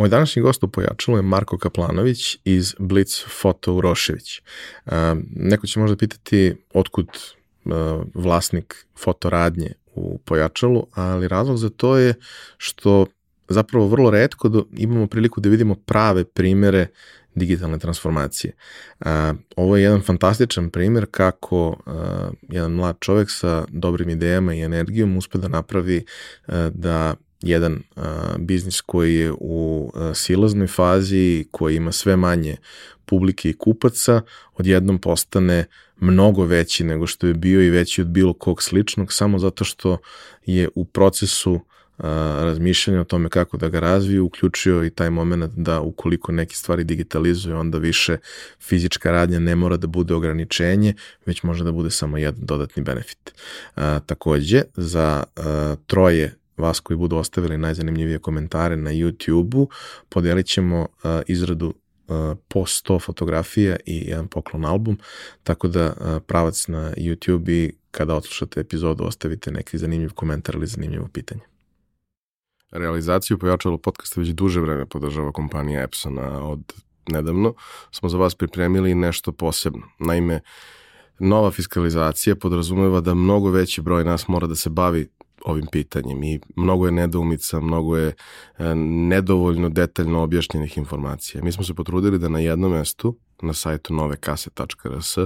Moj današnji gost u pojačalu je Marko Kaplanović iz Blitz Foto Urošević. Uh, neko će možda pitati otkud uh, vlasnik fotoradnje u pojačalu, ali razlog za to je što zapravo vrlo redko imamo priliku da vidimo prave primere digitalne transformacije. A, ovo je jedan fantastičan primer kako jedan mlad čovek sa dobrim idejama i energijom uspe da napravi da jedan a, biznis koji je u a, silaznoj fazi, koji ima sve manje publike i kupaca, odjednom postane mnogo veći nego što je bio i veći od bilo kog sličnog, samo zato što je u procesu razmišljanja o tome kako da ga razviju, uključio i taj moment da ukoliko neke stvari digitalizuje, onda više fizička radnja ne mora da bude ograničenje, već može da bude samo jedan dodatni benefit. A, takođe, za a, troje vas koji budu ostavili najzanimljivije komentare na YouTube-u, podelit ćemo a, izradu po 100 fotografija i jedan poklon album, tako da pravac na YouTube i kada odslušate epizodu ostavite neki zanimljiv komentar ili zanimljivo pitanje. Realizaciju pojačalo podcasta već duže vreme podržava kompanija Epsona od nedavno. Smo za vas pripremili nešto posebno. Naime, nova fiskalizacija podrazumeva da mnogo veći broj nas mora da se bavi ovim pitanjem i mnogo je nedoumica, mnogo je e, nedovoljno detaljno objašnjenih informacija. Mi smo se potrudili da na jednom mestu, na sajtu novekase.rs,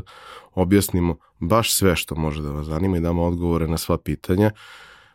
objasnimo baš sve što može da vas zanima i damo odgovore na sva pitanja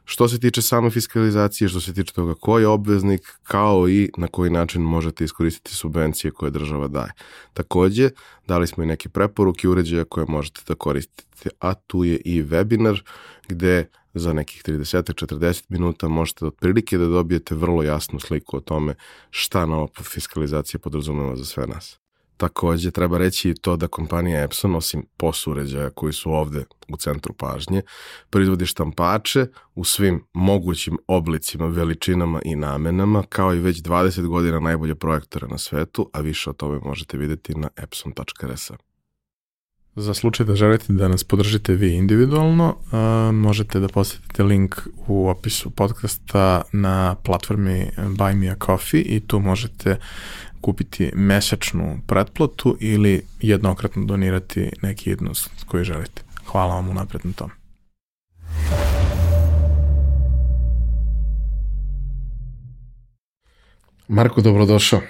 što se tiče same fiskalizacije, što se tiče toga ko je obveznik, kao i na koji način možete iskoristiti subvencije koje država daje. Takođe, dali smo i neke preporuke uređaja koje možete da koristite, a tu je i webinar gde za nekih 30-40 minuta možete otprilike da dobijete vrlo jasnu sliku o tome šta nova fiskalizacija podrazumeva za sve nas. Takođe, treba reći i to da kompanija Epson, osim POS uređaja koji su ovde u centru pažnje, proizvodi štampače u svim mogućim oblicima, veličinama i namenama, kao i već 20 godina najbolje projektore na svetu, a više o tome možete videti na epson.rs. Za slučaj da želite da nas podržite vi individualno, uh, možete da posetite link u opisu podcasta na platformi Buy Me A Coffee i tu možete kupiti mesečnu pretplatu ili jednokratno donirati neki jednost koji želite. Hvala vam unapred na tom. Marko, dobrodošao.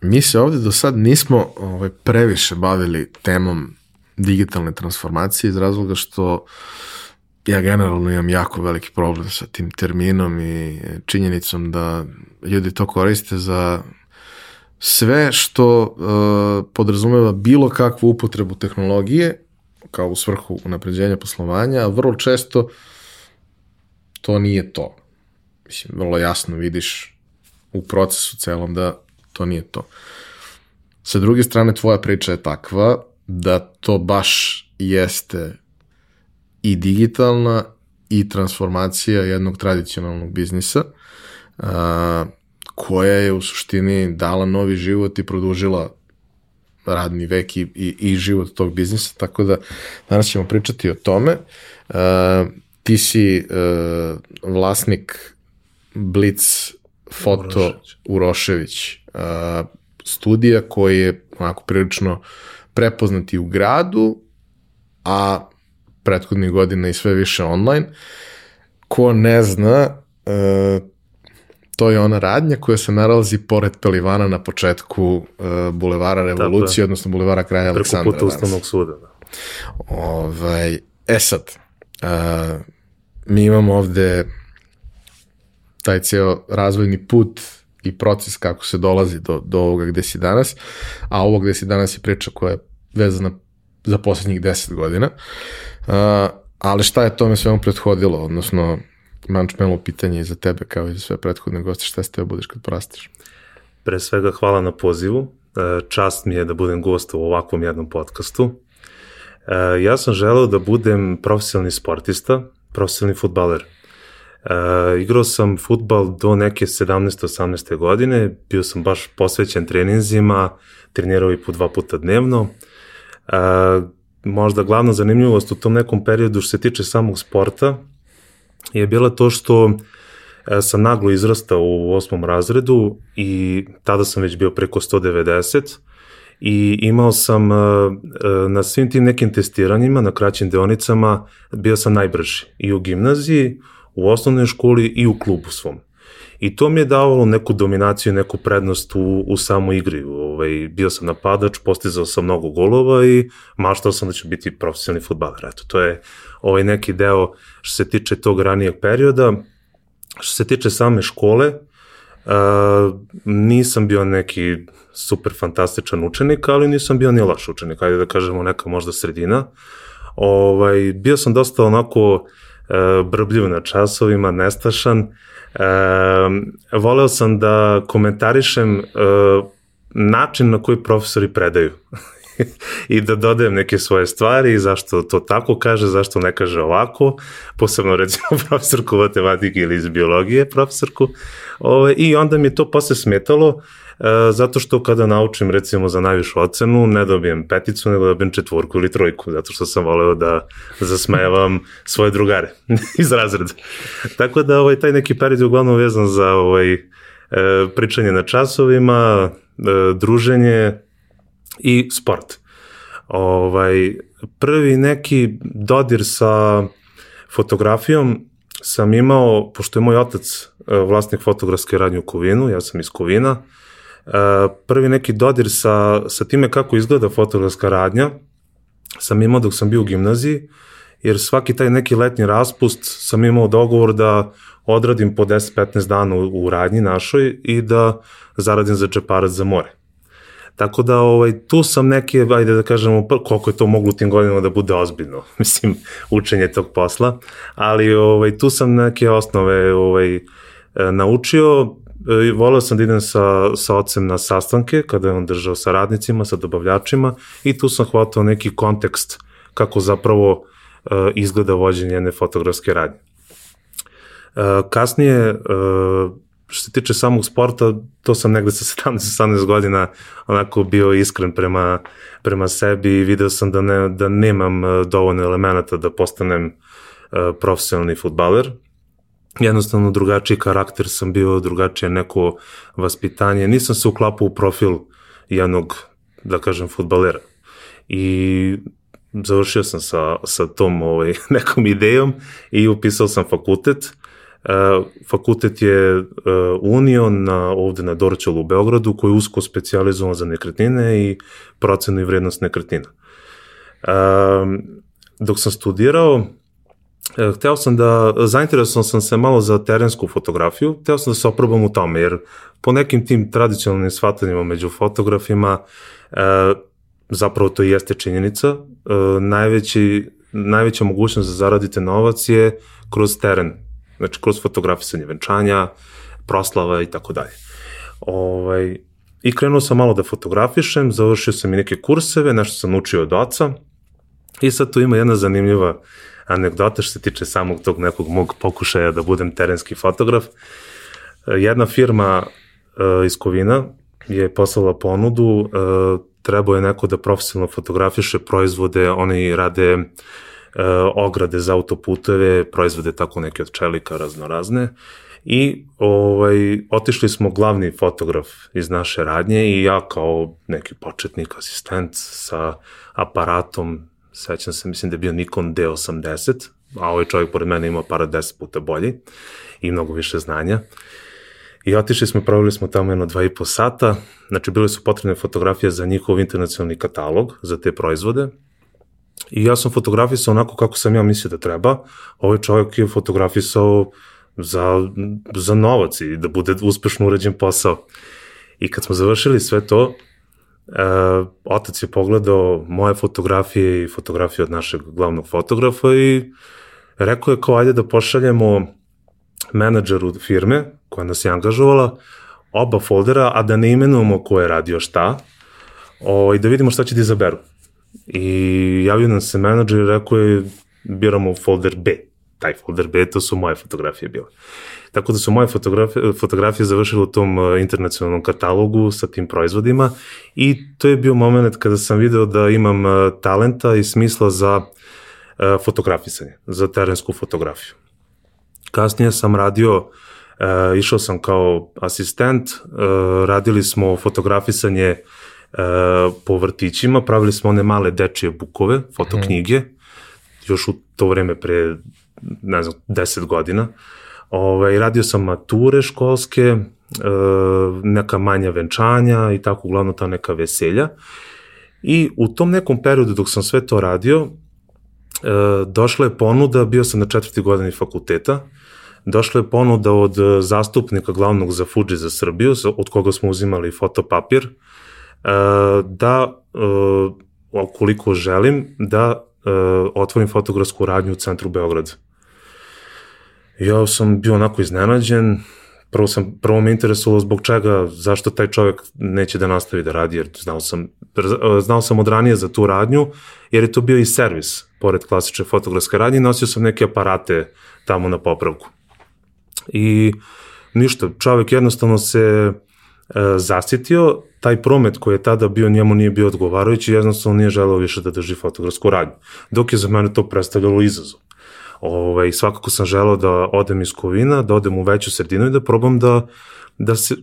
Mi se ovde do sad nismo ovaj, previše bavili temom digitalne transformacije iz razloga što ja generalno imam jako veliki problem sa tim terminom i činjenicom da ljudi to koriste za sve što uh, podrazumeva bilo kakvu upotrebu tehnologije kao u svrhu unapređenja poslovanja, a vrlo često to nije to. Mislim, vrlo jasno vidiš u procesu celom da to nije to. Sa druge strane, tvoja priča je takva da to baš jeste i digitalna i transformacija jednog tradicionalnog biznisa. Uh, koja je u suštini dala novi život i produžila radni vek i, i, i život tog biznisa, tako da danas ćemo pričati o tome. Uh, ti si uh, vlasnik Blitz Foto Urošević, Urošević uh, studija koji je onako prilično prepoznati u gradu, a prethodnih godina i sve više online. Ko ne zna, uh, to je ona radnja koja se nalazi pored Pelivana na početku uh, Bulevara Revolucije, odnosno Bulevara Kraja Aleksandra. Preko puta Ustavnog suda, da. Ovaj, e sad, uh, mi imamo ovde taj ceo razvojni put i proces kako se dolazi do, do ovoga gde si danas, a ovo gde si danas je priča koja je vezana za poslednjih 10 godina. Uh, ali šta je tome svemu prethodilo, odnosno Mančmelo pitanje i za tebe kao i za sve prethodne goste, šta ste budeš kad porastiš? Pre svega hvala na pozivu, e, čast mi je da budem gost u ovakvom jednom podcastu. E, ja sam želeo da budem profesionalni sportista, profesionalni futbaler. E, igrao sam futbal do neke 17-18. godine, bio sam baš posvećen treninzima, trenirao i po dva puta dnevno. Možda glavna zanimljivost u tom nekom periodu što se tiče samog sporta, je bila to što e, sam naglo izrastao u osmom razredu i tada sam već bio preko 190 i imao sam e, na svim tim nekim testiranjima, na kraćim deonicama, bio sam najbrži i u gimnaziji, u osnovnoj školi i u klubu svom. I to mi je davalo neku dominaciju, neku prednost u, u samoj igri. Ovaj, bio sam napadač, postizao sam mnogo golova i maštao sam da ću biti profesionalni futbaler. Eto, to je ovaj neki deo što se tiče tog ranijeg perioda. Što se tiče same škole, uh, nisam bio neki super fantastičan učenik, ali nisam bio ni loš učenik, ajde da kažemo neka možda sredina. Ovaj, bio sam dosta onako uh, brbljiv na časovima, nestašan, E, voleo sam da komentarišem e, način na koji profesori predaju. I da dodajem neke svoje stvari i zašto to tako kaže, zašto ne kaže ovako, posebno recimo profesorku matematike ili iz biologije profesorku. Ove, I onda mi je to posle smetalo. e, zato što kada naučim recimo za najvišu ocenu ne dobijem peticu nego dobijem četvorku ili trojku zato što sam voleo da zasmejavam svoje drugare iz razreda. Tako da ovaj, taj neki period je uglavnom vezan za ovaj, e, pričanje na časovima, e, druženje i sport. Ovaj, prvi neki dodir sa fotografijom sam imao, pošto je moj otac e, vlasnik fotografske radnje u Kovinu, ja sam iz Kovina, E, prvi neki dodir sa, sa time kako izgleda fotografska radnja sam imao dok sam bio u gimnaziji, jer svaki taj neki letnji raspust sam imao dogovor da odradim po 10-15 dana u, u radnji našoj i da zaradim za džeparac za more. Tako da ovaj, tu sam neke, ajde da kažemo, koliko je to moglo u tim godinama da bude ozbiljno, mislim, učenje tog posla, ali ovaj, tu sam neke osnove ovaj, e, naučio, E, voleo sam da idem sa, sa ocem na sastanke, kada je on držao sa radnicima, sa dobavljačima i tu sam hvatao neki kontekst kako zapravo uh, izgleda vođenje jedne fotografske radnje. Uh, kasnije, uh, što se tiče samog sporta, to sam negde sa 17-18 godina onako bio iskren prema, prema sebi i video sam da, ne, da nemam dovoljno elemenata da postanem profesionalni futbaler, jednostavno drugačiji karakter sam bio, drugačije neko vaspitanje. Nisam se uklapao u profil jednog, da kažem, futbalera. I završio sam sa, sa tom ovaj, nekom idejom i upisao sam fakultet. E, fakultet je e, Union na, ovde na Dorčelu u Beogradu koji je usko specializovan za nekretnine i procenu i vrednost nekretnina. E, dok sam studirao, hteo sam da, zainteresovan sam se malo za terensku fotografiju, hteo sam da se oprobam u tome, jer po nekim tim tradicionalnim shvatanjima među fotografima, e, zapravo to jeste činjenica, e, najveći, najveća mogućnost da zaradite novac je kroz teren, znači kroz fotografisanje venčanja, proslava i tako dalje. Ovaj, I krenuo sam malo da fotografišem, završio sam i neke kurseve, nešto sam učio od oca i sad tu ima jedna zanimljiva uh, anegdota što se tiče samog tog nekog mog pokušaja da budem terenski fotograf. Jedna firma uh, iz Kovina je poslala ponudu, uh, trebao je neko da profesionalno fotografiše proizvode, oni rade uh, ograde za autoputeve, proizvode tako neke od čelika raznorazne i ovaj, otišli smo glavni fotograf iz naše radnje i ja kao neki početnik, asistent sa aparatom sećam se, mislim da je bio Nikon D80, a ovaj čovjek pored mene imao para 10 puta bolji i mnogo više znanja. I otišli smo, proveli smo tamo jedno dva i po sata, znači bile su potrebne fotografije za njihov internacionalni katalog, za te proizvode. I ja sam fotografisao onako kako sam ja mislio da treba. Ovaj čovjek je fotografisao za, za novac i da bude uspešno urađen posao. I kad smo završili sve to, Uh, otac je pogledao moje fotografije i fotografije od našeg glavnog fotografa i rekao je kao ajde da pošaljemo menadžeru firme koja nas je angažovala oba foldera, a da ne imenujemo ko je radio šta o, i da vidimo šta će da izaberu. I javio nam se menadžer i rekao je biramo folder B. Taj folder B, to su moje fotografije bile. Tako da su moje fotografije, fotografije završile u tom uh, internacionalnom katalogu sa tim proizvodima i to je bio moment kada sam video da imam uh, talenta i smisla za uh, fotografisanje, za terensku fotografiju. Kasnije sam radio E, išao sam kao asistent, e, radili smo fotografisanje e, po vrtićima, pravili smo one male dečije bukove, fotoknjige, mm. još u to vreme pre, ne znam, 10 godina. Ove, radio sam mature školske, e, neka manja venčanja i tako uglavnom ta neka veselja. I u tom nekom periodu dok sam sve to radio, e, došla je ponuda, bio sam na četvrti godini fakulteta, došla je ponuda od zastupnika glavnog za Fuji za Srbiju, od koga smo uzimali fotopapir, e, da, e, ukoliko želim, da otvorim fotografsku radnju u centru Beograda. Ja sam bio onako iznenađen, prvo, sam, prvo me interesovalo zbog čega, zašto taj čovjek neće da nastavi da radi, jer znao sam, znao sam od ranije za tu radnju, jer je to bio i servis, pored klasične fotografske radnje, nosio sam neke aparate tamo na popravku. I ništa, čovjek jednostavno se e, zasitio, taj promet koji je tada bio njemu nije bio odgovarajući, jednostavno nije želeo više da drži fotografsku radnju. Dok je za mene to predstavljalo izazov. Ovaj, svakako sam želao da odem iz Kovina, da odem u veću sredinu i da probam da, da se,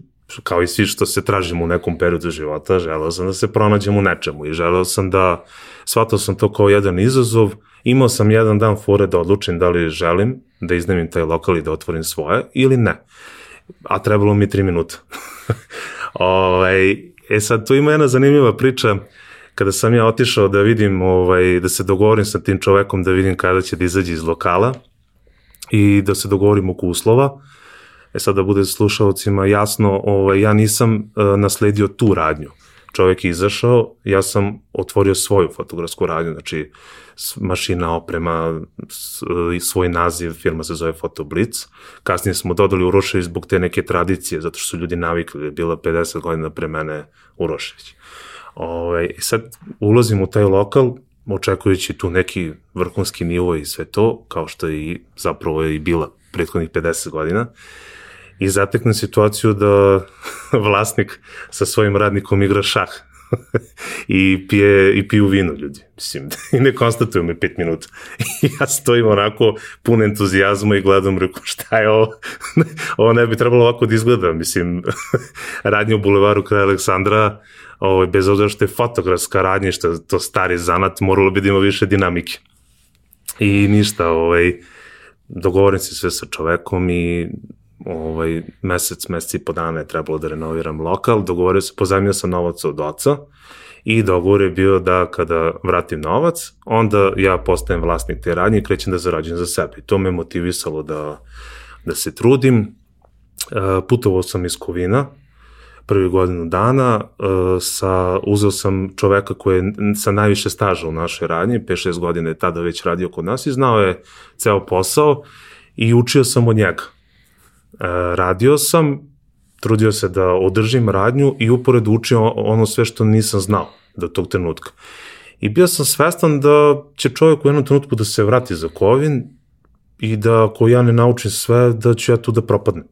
kao i svi što se tražimo u nekom periodu života, želao sam da se pronađem u nečemu i želao sam da, shvatao sam to kao jedan izazov, imao sam jedan dan fore da odlučim da li želim da iznemim taj lokal i da otvorim svoje ili ne. A trebalo mi tri minuta. ovaj, e sad, tu ima jedna zanimljiva priča, kada sam ja otišao da vidim, ovaj, da se dogovorim sa tim čovekom, da vidim kada će da izađe iz lokala i da se dogovorim oko uslova, e sad da bude slušalcima jasno, ovaj, ja nisam uh, nasledio tu radnju. Čovek je izašao, ja sam otvorio svoju fotografsku radnju, znači mašina, oprema, svoj naziv, firma se zove Fotoblitz. Kasnije smo dodali Urošević zbog te neke tradicije, zato što su ljudi navikli, bila 50 godina pre mene Urošević. Ovaj, sad ulazim u taj lokal, očekujući tu neki vrhunski nivo i sve to, kao što je i zapravo je i bila prethodnih 50 godina. I zateknem situaciju da vlasnik sa svojim radnikom igra šah i pije i piju vino ljudi. Mislim, i ne konstatuju me pet minuta. I ja stojim onako pun entuzijazma i gledam, reku, šta je ovo? ovo ne bi trebalo ovako da izgleda. Mislim, radnje u bulevaru kraja Aleksandra, ovaj, bez obzira što je fotografska radnja, što je to stari zanat, moralo bi da ima više dinamike. I ništa, ovaj, dogovorim se sve sa čovekom i ovaj, mesec, mesec i po dana je trebalo da renoviram lokal, dogovorio se, pozajmio sam novac od oca i dogovor je bio da kada vratim novac, onda ja postajem vlasnik te radnje i krećem da zarađujem za sebe. I to me motivisalo da, da se trudim. E, putovao sam iz Kovina, prvi godinu dana, e, sa, uzeo sam čoveka koji je sa najviše staža u našoj radnji, 5-6 godina je tada već radio kod nas i znao je ceo posao i učio sam od njega. E, radio sam, trudio se da održim radnju i upored učio ono sve što nisam znao do tog trenutka. I bio sam svestan da će čovjek u jednom trenutku da se vrati za kovin i da ako ja ne naučim sve, da ću ja tu da propadnem.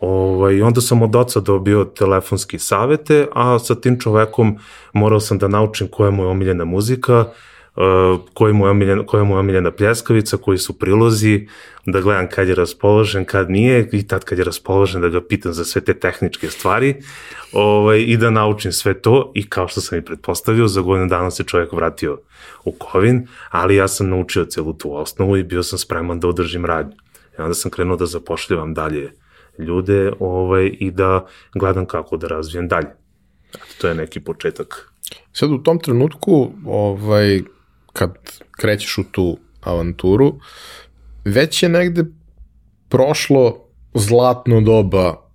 Ovaj, onda sam od oca dobio telefonski savete, a sa tim čovekom morao sam da naučim koja je moja omiljena muzika, uh, koja, je moja omiljena, koja je moja omiljena pljeskavica, koji su prilozi, da gledam kad je raspoložen, kad nije i tad kad je raspoložen da ga pitam za sve te tehničke stvari ovaj, i da naučim sve to i kao što sam i pretpostavio, za godinu dana se čovjek vratio u Kovin, ali ja sam naučio celu tu osnovu i bio sam spreman da održim radnju. I onda sam krenuo da zapošljavam dalje ljude ovaj, i da gledam kako da razvijem dalje. To je neki početak. Sad u tom trenutku, ovaj, kad krećeš u tu avanturu, već je negde prošlo zlatno doba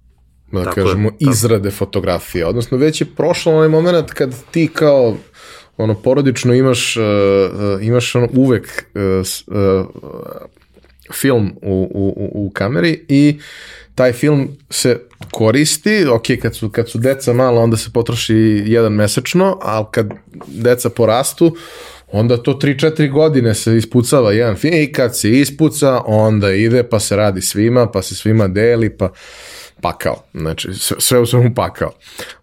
da tako kažemo, je, izrade tako. fotografije. Odnosno, već je prošlo onaj moment kad ti kao ono porodično imaš uh, imaš ono uvek uh, uh, film u, u, u kameri i taj film se koristi, ok, kad su, kad su deca mala, onda se potroši jedan mesečno, ali kad deca porastu, onda to 3-4 godine se ispucava jedan film i kad se ispuca, onda ide pa se radi svima, pa se svima deli, pa pakao. Znači, sve u svemu pakao.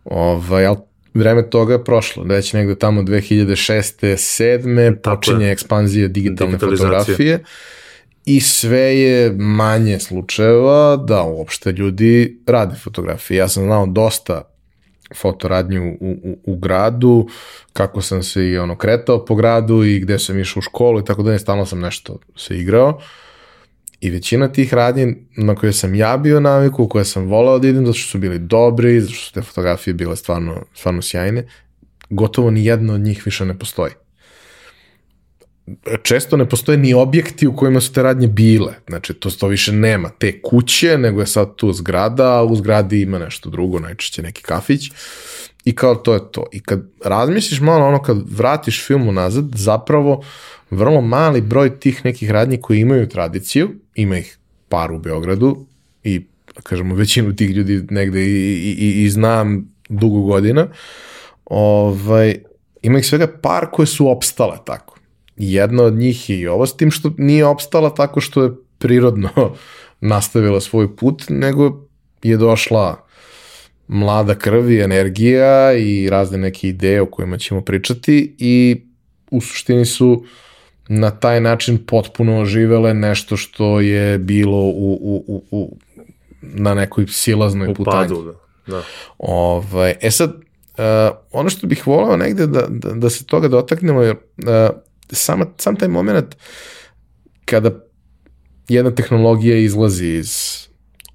Ovaj, ali vreme toga je prošlo. Već negde tamo 2006. 7. počinje ekspanzija digitalne fotografije i sve je manje slučajeva da uopšte ljudi rade fotografije. Ja sam znao dosta fotoradnju u, u, u gradu, kako sam se i ono kretao po gradu i gde sam išao u školu i tako da ne, stalno sam nešto se igrao. I većina tih radnji na koje sam ja bio naviku, koje sam volao da idem, zato što su bili dobri, zato što su te fotografije bile stvarno, stvarno sjajne, gotovo ni jedna od njih više ne postoji često ne postoje ni objekti u kojima su te radnje bile. Znači, to, to više nema te kuće, nego je sad tu zgrada, a u zgradi ima nešto drugo, najčešće neki kafić. I kao to je to. I kad razmisliš malo, ono kad vratiš film unazad, zapravo vrlo mali broj tih nekih radnji koji imaju tradiciju, ima ih par u Beogradu i, kažemo, većinu tih ljudi negde i, i, i, i znam dugo godina, ovaj, ima ih svega par koje su opstale tako jedna od njih je i ovo, s tim što nije opstala tako što je prirodno nastavila svoj put, nego je došla mlada krv i energija i razne neke ideje o kojima ćemo pričati i u suštini su na taj način potpuno oživele nešto što je bilo u, u, u, u na nekoj silaznoj putanji. da. da. Ovaj, e sad, uh, ono što bih volao negde da, da, da se toga dotaknemo, jer uh, sama, sam taj moment kada jedna tehnologija izlazi iz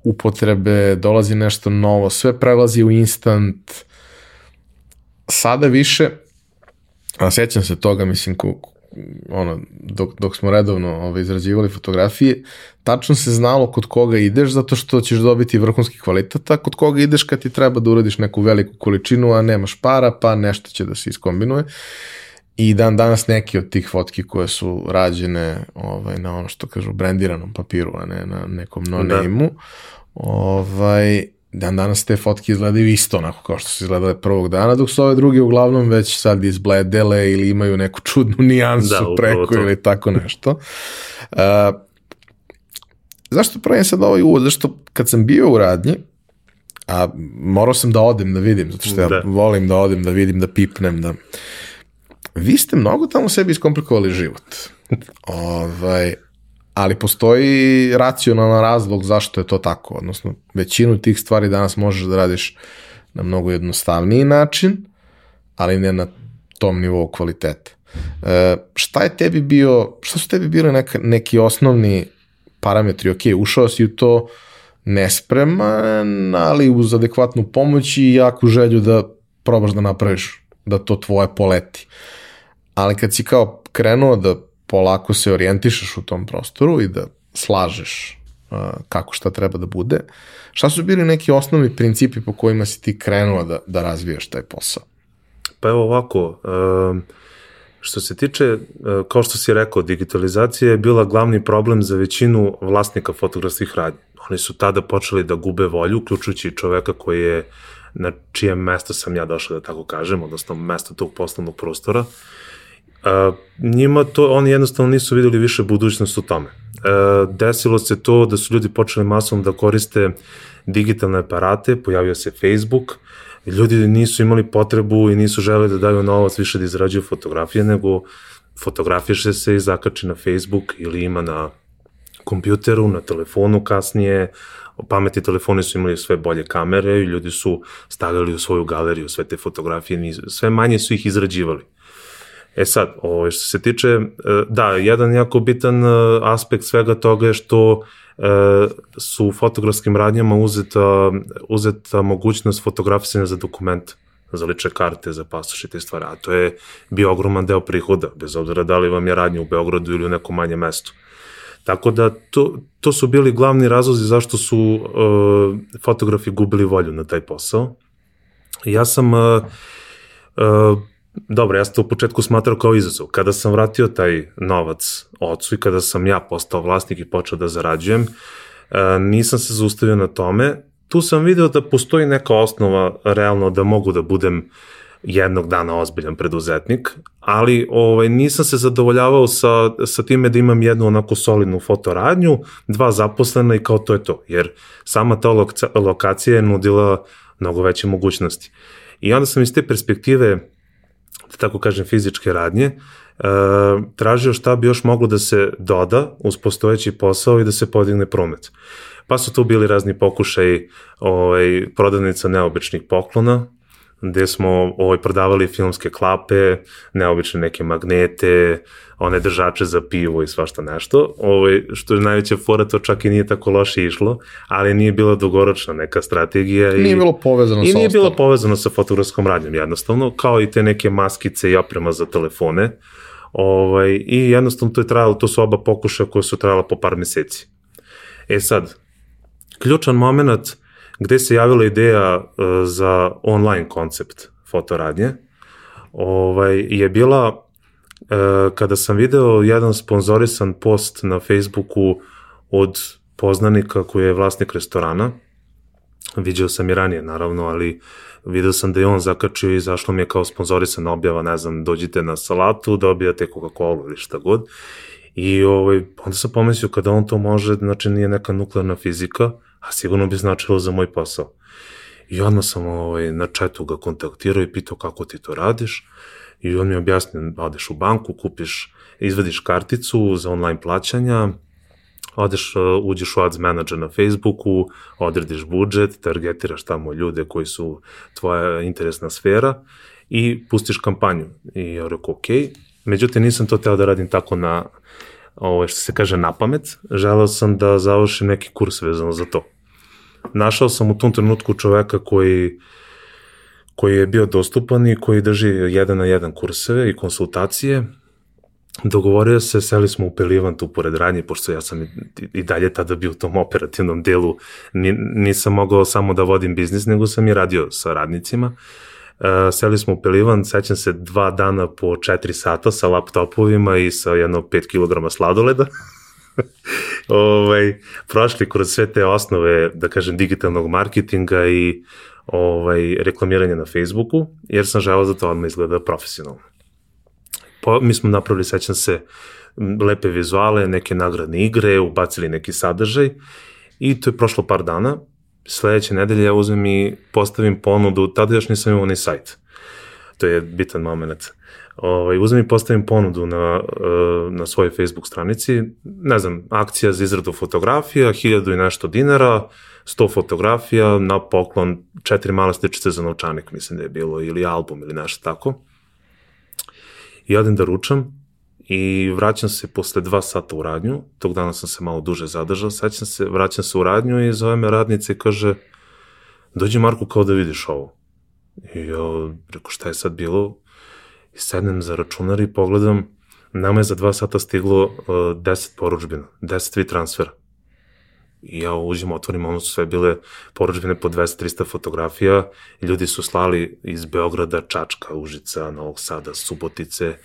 upotrebe, dolazi nešto novo, sve prelazi u instant, sada više, a sećam se toga, mislim, ku, ono, dok, dok smo redovno ovaj, izrađivali fotografije, tačno se znalo kod koga ideš, zato što ćeš dobiti vrhunski kvalitet, a kod koga ideš kad ti treba da uradiš neku veliku količinu, a nemaš para, pa nešto će da se iskombinuje. I dan danas neki od tih fotki koje su rađene ovaj, na ono što kažu brandiranom papiru, a ne na nekom no da. name-u, ovaj, dan danas te fotke izgledaju isto onako kao što su izgledale prvog dana, dok su ove druge uglavnom već sad izbledele ili imaju neku čudnu nijansu da, preko to. ili tako nešto. Uh, zašto pravim sad ovaj uvod? Zašto kad sam bio u radnji, a morao sam da odem da vidim, zato što ja da. volim da odem da vidim, da pipnem, da vi ste mnogo tamo sebi iskomplikovali život. ovaj, ali postoji racionalan razlog zašto je to tako. Odnosno, većinu tih stvari danas možeš da radiš na mnogo jednostavniji način, ali ne na tom nivou kvaliteta. E, šta je tebi bio, šta su tebi bili neka, neki osnovni parametri? Ok, ušao si u to nespreman, ali uz adekvatnu pomoć i jaku želju da probaš da napraviš da to tvoje poleti. Uh, ali kad si kao krenuo da polako se orijentišeš u tom prostoru i da slažeš uh, kako šta treba da bude, šta su bili neki osnovni principi po kojima si ti krenuo da, da razvijaš taj posao? Pa evo ovako, uh, što se tiče, uh, kao što si rekao, digitalizacija je bila glavni problem za većinu vlasnika fotografskih radnji. Oni su tada počeli da gube volju, uključujući čoveka koji je na čijem mesto sam ja došao, da tako kažem, odnosno mesto tog poslovnog prostora. Uh, Njima to, oni jednostavno nisu videli više budućnost u tome. A, desilo se to da su ljudi počeli masom da koriste digitalne aparate, pojavio se Facebook, ljudi nisu imali potrebu i nisu želeli da daju novac više da izrađuju fotografije, nego fotografiše se i zakači na Facebook ili ima na kompjuteru, na telefonu kasnije, pametni telefoni su imali sve bolje kamere i ljudi su stavljali u svoju galeriju sve te fotografije, sve manje su ih izrađivali. E sad, ovo, ovaj, što se tiče, e, da, jedan jako bitan e, aspekt svega toga je što e, su u fotografskim radnjama uzeta, uzeta mogućnost fotografisanja za dokument za lične karte, za pasoš i te stvari, a to je bio ogroman deo prihoda, bez obzira da li vam je radnja u Beogradu ili u nekom manjem mestu. Tako da to, to su bili glavni razlozi zašto su uh, fotografi gubili volju na taj posao. Ja sam uh, uh, Dobro, ja sam to u početku smatrao kao izazov. Kada sam vratio taj novac ocu i kada sam ja postao vlasnik i počeo da zarađujem, e, nisam se zaustavio na tome. Tu sam video da postoji neka osnova realno da mogu da budem jednog dana ozbiljan preduzetnik, ali ovaj, nisam se zadovoljavao sa, sa time da imam jednu onako solidnu fotoradnju, dva zaposlena i kao to je to, jer sama ta lokacija je nudila mnogo veće mogućnosti. I onda sam iz te perspektive da tako kažem, fizičke radnje, e, tražio šta bi još moglo da se doda uz postojeći posao i da se podigne promet. Pa su tu bili razni pokušaj ovaj, prodavnica neobičnih poklona, gde smo ovaj, prodavali filmske klape, neobične neke magnete, one držače za pivo i svašta nešto. Ovaj, što je najveća fora, to čak i nije tako loše išlo, ali nije bila dugoročna neka strategija. I, nije bilo povezano i sa nije bilo povezano sa fotografskom radnjom, jednostavno, kao i te neke maskice i oprema za telefone. Ovaj, I jednostavno to je trajalo, to su oba pokušaja koje su trajala po par meseci. E sad, ključan moment gde se javila ideja uh, za online koncept fotoradnje, ovaj, je bila uh, kada sam video jedan sponzorisan post na Facebooku od poznanika koji je vlasnik restorana, vidio sam i ranije naravno, ali video sam da je on zakačio i zašlo mi je kao sponzorisan objava, ne znam, dođite na salatu, dobijate Coca-Cola ili šta god. I ovaj, onda sam pomislio kada on to može, znači nije neka nuklearna fizika, a sigurno bi značilo za moj posao. I odmah sam ovaj, na četu ga kontaktirao i pitao kako ti to radiš. I on mi objasnio, odeš u banku, kupiš, izvadiš karticu za online plaćanja, odeš, uh, uđeš u ads manager na Facebooku, odrediš budžet, targetiraš tamo ljude koji su tvoja interesna sfera i pustiš kampanju. I ja rekao, ok, međutim nisam to teo da radim tako na, ovo, ovaj, što se kaže na pamet, želeo sam da završim neki kurs vezano za to našao sam u tom trenutku čoveka koji koji je bio dostupan i koji drži jedan na jedan kurseve i konsultacije. Dogovorio se, seli smo u Pelivan tu pored radnje, pošto ja sam i, i dalje tada bio u tom operativnom delu, nisam mogao samo da vodim biznis, nego sam i radio sa radnicima. Uh, seli smo u Pelivan, sećam se dva dana po 4 sata sa laptopovima i sa jedno 5 kg sladoleda. ovaj, prošli kroz sve te osnove, da kažem, digitalnog marketinga i ovaj, reklamiranja na Facebooku, jer sam želao da to odmah izgleda profesionalno. Po, mi smo napravili, sećam se, lepe vizuale, neke nagradne igre, ubacili neki sadržaj i to je prošlo par dana. Sledeće nedelje ja uzmem i postavim ponudu, tada još nisam imao ni sajt. To je bitan moment ovaj, uzem i postavim ponudu na, eh, na svojoj Facebook stranici, ne znam, akcija za izradu fotografija, hiljadu i nešto dinara, 100 fotografija na poklon, četiri male sličice za novčanik, mislim da je bilo, ili album ili nešto tako. I odem da ručam i vraćam se posle dva sata u radnju, tog dana sam se malo duže zadržao, sećam se, vraćam se u radnju i zove me radnica i kaže, dođi Marko kao da vidiš ovo. I ja rekao, šta je sad bilo? i sednem za računar i pogledam, nama je za dva sata stiglo uh, 10 poručbina, 10 vi transfera. I ja uđem, otvorim, ono su sve bile poručbine po 200-300 fotografija, ljudi su slali iz Beograda, Čačka, Užica, Novog Sada, Subotice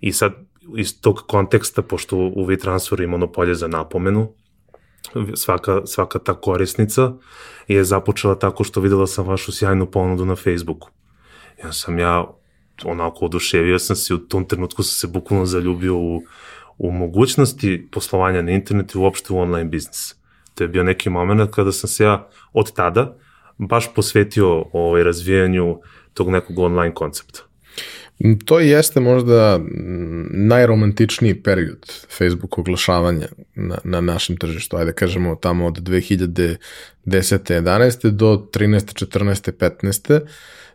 i sad iz tog konteksta, pošto u WeTransfer ima ono polje za napomenu, svaka, svaka ta korisnica je započela tako što videla sam vašu sjajnu ponudu na Facebooku. Ja sam ja onako oduševio sam se, u tom trenutku sam se bukvalno zaljubio u, u mogućnosti poslovanja na internetu i uopšte u online biznis. To je bio neki moment kada sam se ja od tada baš posvetio ovaj, razvijanju tog nekog online koncepta. To jeste možda najromantičniji period Facebook oglašavanja na, na našem tržištu. Ajde kažemo tamo od 2010. 11. do 13. 14. 15.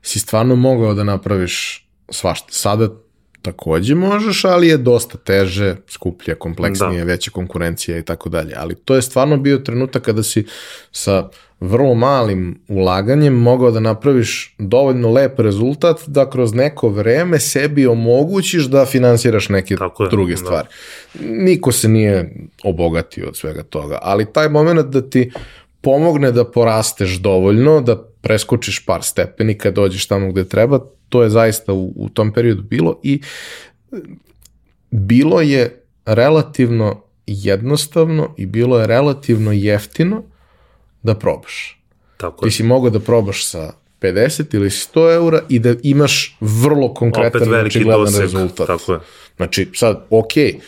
si stvarno mogao da napraviš svašta. Sada takođe možeš, ali je dosta teže, skuplje, kompleksnije, da. veća konkurencija i tako dalje. Ali to je stvarno bio trenutak kada si sa vrlo malim ulaganjem mogao da napraviš dovoljno lep rezultat da kroz neko vreme sebi omogućiš da finansiraš neke tako druge je, da. stvari. Da. Niko se nije obogatio od svega toga, ali taj moment da ti pomogne da porasteš dovoljno, da preskočiš par stepeni kad dođeš tamo gde treba, to je zaista u, u tom periodu bilo i bilo je relativno jednostavno i bilo je relativno jeftino da probaš. Tako je. Ti si mogao da probaš sa 50 ili 100 eura i da imaš vrlo konkretan očigledan rezultat. Tako je. Znači, sad, okej, okay,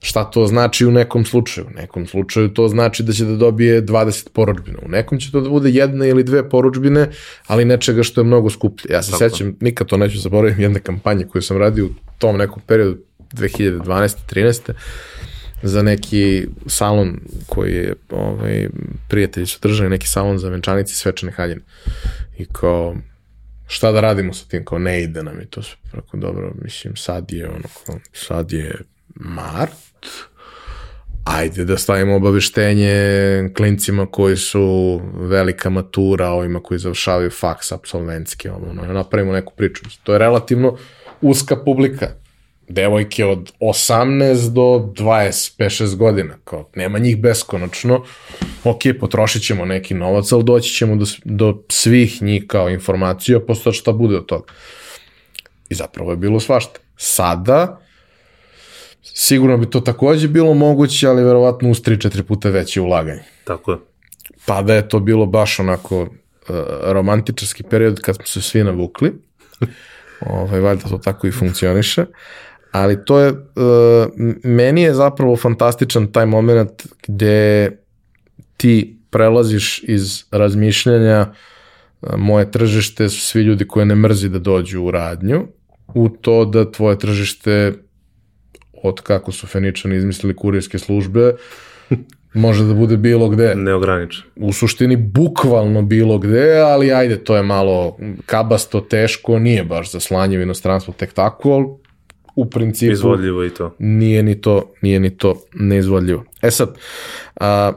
Šta to znači u nekom slučaju? U nekom slučaju to znači da će da dobije 20 poručbina. U nekom će to da bude jedna ili dve poručbine, ali nečega što je mnogo skuplje. Ja se Tako. sećam, nikad to neću zaboraviti, jedne kampanje koju sam radio u tom nekom periodu 2012. 13 za neki salon koji je ovaj, prijatelji su držali neki salon za venčanici svečane haljine. I kao, šta da radimo sa tim, kao ne ide nam i to sve, prako dobro, mislim, sad je ono, kao, sad je mart, ajde da stavimo obaveštenje klincima koji su velika matura, ovima koji završavaju faks absolventski, ono, napravimo neku priču. To je relativno uska publika devojke od 18 do 25-6 godina, kao nema njih beskonačno, ok, potrošit ćemo neki novac, ali doći ćemo do, do svih njih kao informacija, posto šta bude od toga. I zapravo je bilo svašta. Sada, sigurno bi to takođe bilo moguće, ali verovatno uz 3-4 puta veće ulaganje. Tako je. Pa da je to bilo baš onako uh, romantičarski period kad smo se svi navukli, ovaj, valjda to tako i funkcioniše, ali to je, uh, meni je zapravo fantastičan taj moment gde ti prelaziš iz razmišljanja uh, moje tržište su svi ljudi koje ne mrzi da dođu u radnju, u to da tvoje tržište od kako su Feničani izmislili kurirske službe, može da bude bilo gde. Neograničen. U suštini bukvalno bilo gde, ali ajde, to je malo kabasto, teško, nije baš za slanje u inostranstvo tek tako, ali u principu izvodljivo i to. Nije ni to, nije ni to neizvodljivo. E sad, a,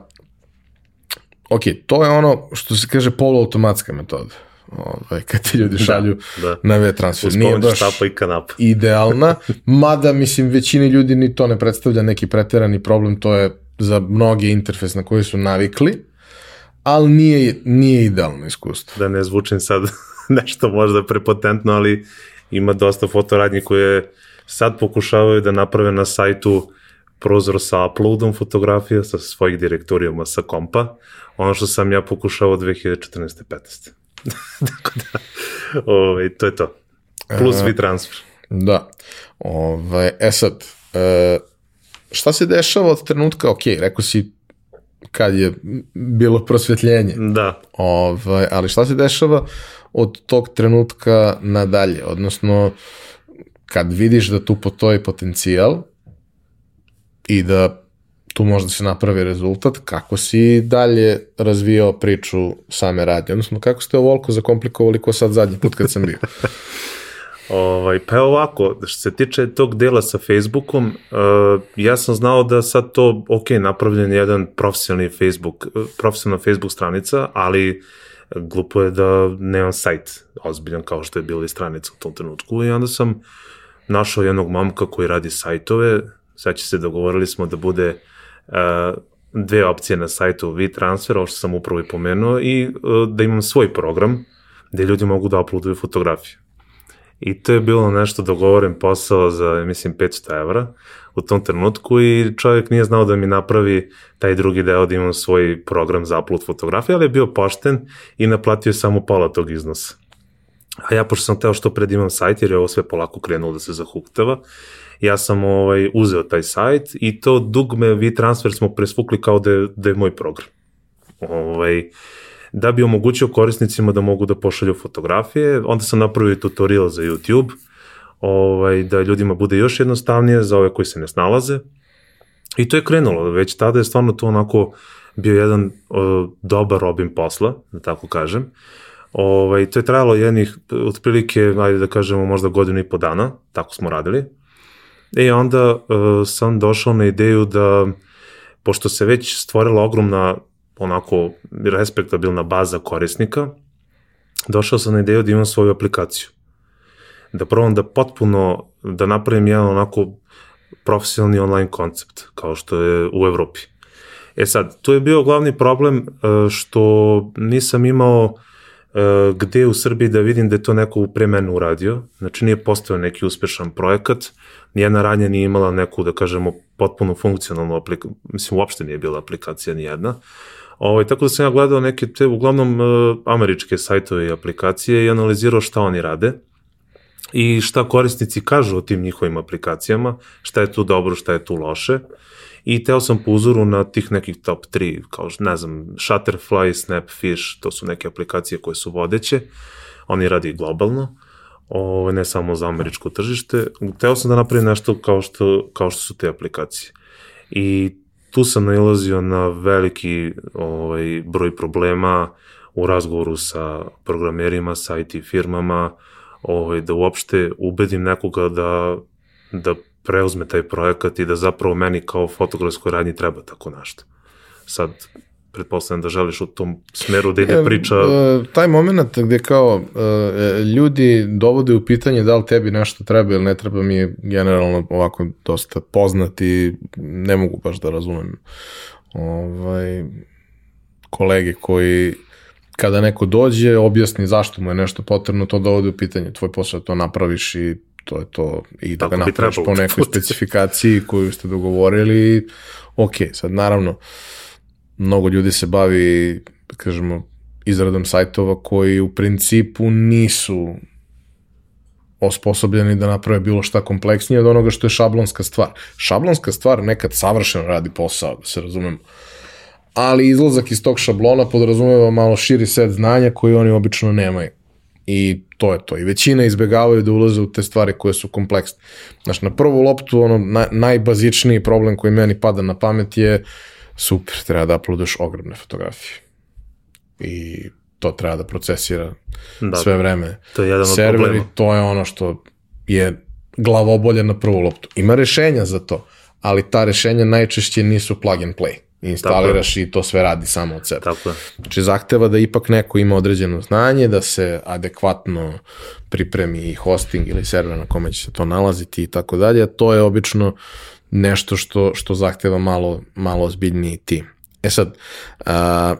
ok, to je ono što se kaže poluautomatska metoda. Ovaj, kad ti ljudi da, šalju da, da. na web transfer. Nije baš štapa i kanapa. idealna, mada, mislim, većini ljudi ni to ne predstavlja neki preterani problem, to je za mnogi interfejs na koji su navikli, ali nije, nije idealno iskustvo. Da ne zvučim sad nešto možda prepotentno, ali ima dosta fotoradnje koje sad pokušavaju da naprave na sajtu prozor sa uploadom fotografija sa svojih direktorijuma sa kompa, ono što sam ja pokušao 2014. 15. Tako da, ovaj, to je to. Plus e, transfer. Da. Ovaj, e sad, e, šta se dešava od trenutka, ok, rekao si kad je bilo prosvetljenje. Da. Ovaj, ali šta se dešava od tog trenutka nadalje? Odnosno, kad vidiš da tu postoji potencijal i da tu može da se napravi rezultat, kako si dalje razvijao priču same radnje? Odnosno, kako ste ovoliko zakomplikovali ko sad zadnji put kad sam bio? Ovaj, pa ovako, što se tiče tog dela sa Facebookom, uh, ja sam znao da sad to, ok, napravljen jedan profesionalni Facebook, profesionalna Facebook stranica, ali glupo je da nemam sajt ozbiljan kao što je bila i stranica u tom trenutku i onda sam našao jednog momka koji radi sajtove, sad će se dogovorili smo da bude uh, dve opcije na sajtu WeTransfer, ovo što sam upravo i pomenuo, i uh, da imam svoj program gde ljudi mogu da uploaduju fotografije. I to je bilo nešto dogovoren posao za, mislim, 500 evra u tom trenutku i čovjek nije znao da mi napravi taj drugi deo da imam svoj program za upload fotografije, ali je bio pošten i naplatio samo pola tog iznosa. A ja, pošto sam teo što pred imam sajt, jer je ovo sve polako krenulo da se zahuktava, ja sam ovaj, uzeo taj sajt i to dugme WeTransfer smo presvukli kao da je, da je moj program. Ovaj, da bi omogućio korisnicima da mogu da pošalju fotografije, onda sam napravio tutorial za YouTube, ovaj, da ljudima bude još jednostavnije za ove koji se ne snalaze. I to je krenulo, već tada je stvarno to onako bio jedan o, dobar obim posla, da tako kažem. Ovaj, to je trajalo jednih, otprilike, ajde da kažemo, možda godinu i po dana, tako smo radili. I onda uh, sam došao na ideju da, pošto se već stvorila ogromna, onako, respektabilna baza korisnika, došao sam na ideju da imam svoju aplikaciju. Da probam da potpuno, da napravim jedan onako profesionalni online koncept, kao što je u Evropi. E sad, tu je bio glavni problem uh, što nisam imao E, gde u Srbiji da vidim da je to neko pre mene uradio, znači nije postao neki uspešan projekat, nijedna radnja nije imala neku, da kažemo, potpuno funkcionalnu aplikaciju, mislim, uopšte nije bila aplikacija nijedna, Ovaj, tako da sam ja gledao neke te, uglavnom, uh, američke sajtove i aplikacije i analizirao šta oni rade. i šta korisnici kažu o tim njihovim aplikacijama, šta je tu dobro, šta je tu loše. I teo sam po uzoru na tih nekih top 3, kao ne znam, Shutterfly, Snapfish, to su neke aplikacije koje su vodeće, oni radi globalno, ovaj, ne samo za američko tržište. Teo sam da napravim nešto kao što, kao što su te aplikacije. I tu sam nailazio na veliki ovaj, broj problema u razgovoru sa programerima, sa IT firmama, ovaj, da uopšte ubedim nekoga da, da preuzme taj projekat i da zapravo meni kao fotografskoj radnji treba tako nešto. Sad, pretpostavljam da želiš u tom smeru da ide e, priča. E, taj moment gde kao e, ljudi dovode u pitanje da li tebi nešto treba ili ne treba mi je generalno ovako dosta poznat i ne mogu baš da razumem ovaj, kolege koji kada neko dođe, objasni zašto mu je nešto potrebno, to dovode u pitanje. Tvoj posao to napraviš i to je to. I da Tako ga napraviš po nekoj specifikaciji koju ste dogovorili. Ok, sad naravno, mnogo ljudi se bavi, kažemo, izradom sajtova koji u principu nisu osposobljeni da naprave bilo šta kompleksnije od onoga što je šablonska stvar. Šablonska stvar nekad savršeno radi posao, da se razumemo ali izlazak iz tog šablona podrazumeva malo širi set znanja koji oni obično nemaju. I to je to. I većina izbegavaju da ulaze u te stvari koje su kompleksne. Znaš, na prvu loptu, ono, na, najbazičniji problem koji meni pada na pamet je super, treba da uploadaš ogromne fotografije. I to treba da procesira da, sve vreme. To je jedan od Serveri, problema. to je ono što je glavobolje na prvu loptu. Ima rešenja za to, ali ta rešenja najčešće nisu plug and play instaliraš i to sve radi samo od sebe. Tako je. Znači zahteva da ipak neko ima određeno znanje, da se adekvatno pripremi i hosting ili server na kome će se to nalaziti i tako dalje. To je obično nešto što, što zahteva malo, malo ozbiljniji tim. E sad, a,